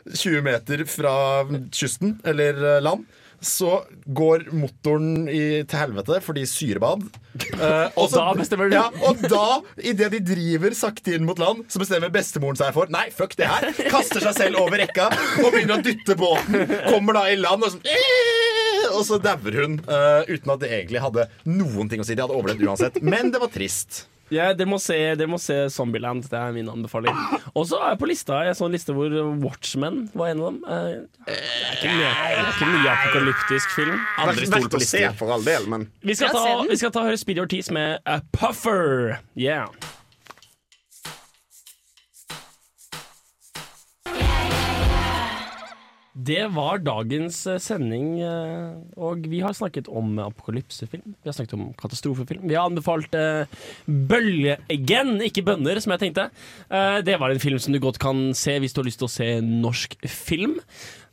20 meter fra kysten eller eh, land, så går motoren i, til helvete fordi syrebad. Eh, Og så- da bestemmer du- Ja, og da, idet de driver sakte inn mot land, så bestemmer bestemoren seg for Nei, fuck det her. Kaster seg selv over rekka og begynner å dytte båten. Kommer da i land og sånn og så dauer hun eh, uten at det egentlig hadde noen ting å si. De hadde overlevd uansett. Men det var trist. Ja, dere, må se, dere må se Zombieland. Det er min anbefaling. Og så er jeg på lista Jeg så en sånn liste hvor Watchmen var en av dem. Eh, Det er ikke mye, det er ikke mye apokalyptisk film. Aldri stol på lister. For all del, men Vi skal, ta, vi skal ta høre Speedy Ortiz med A Puffer. Yeah. Det var dagens eh, sending, eh, og vi har snakket om apokalypsefilm. Vi har snakket om katastrofefilm. Vi har anbefalt uh, Bølgen, ikke Bønner, som jeg tenkte. Uh, det var en film som du godt kan se hvis du har lyst til å se norsk film.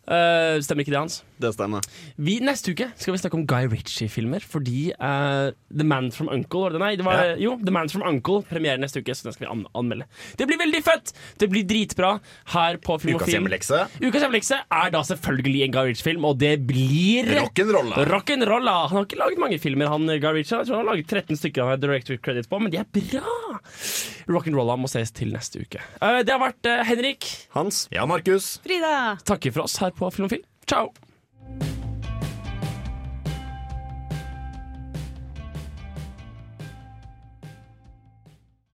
Uh, stemmer ikke det, Hans? Det stemmer. Vi, neste uke skal vi snakke om Guy Ritchie-filmer, fordi uh, The Man from Uncle var det, Nei, det var, Ja. jo, The Man from Uncle premierer neste uke, så den skal vi an anmelde. Det blir veldig fett! Det blir dritbra her på Film og Ukas hjemmelekse. Ukas hjemmelekse er da selvfølgelig en Guy Ritchie-film, og det blir Rock'n'rolla. Rock Han har ikke laget mange filmer, han Guy Ritchie. Jeg tror han har laget 13 stykker han har director credit på, men de er bra! Rock'n'rolla må ses til neste uke. Uh, det har vært uh, Henrik. Hans. Ja, Markus. Frida. Takker for oss her på Film og Film. Ciao! Bye.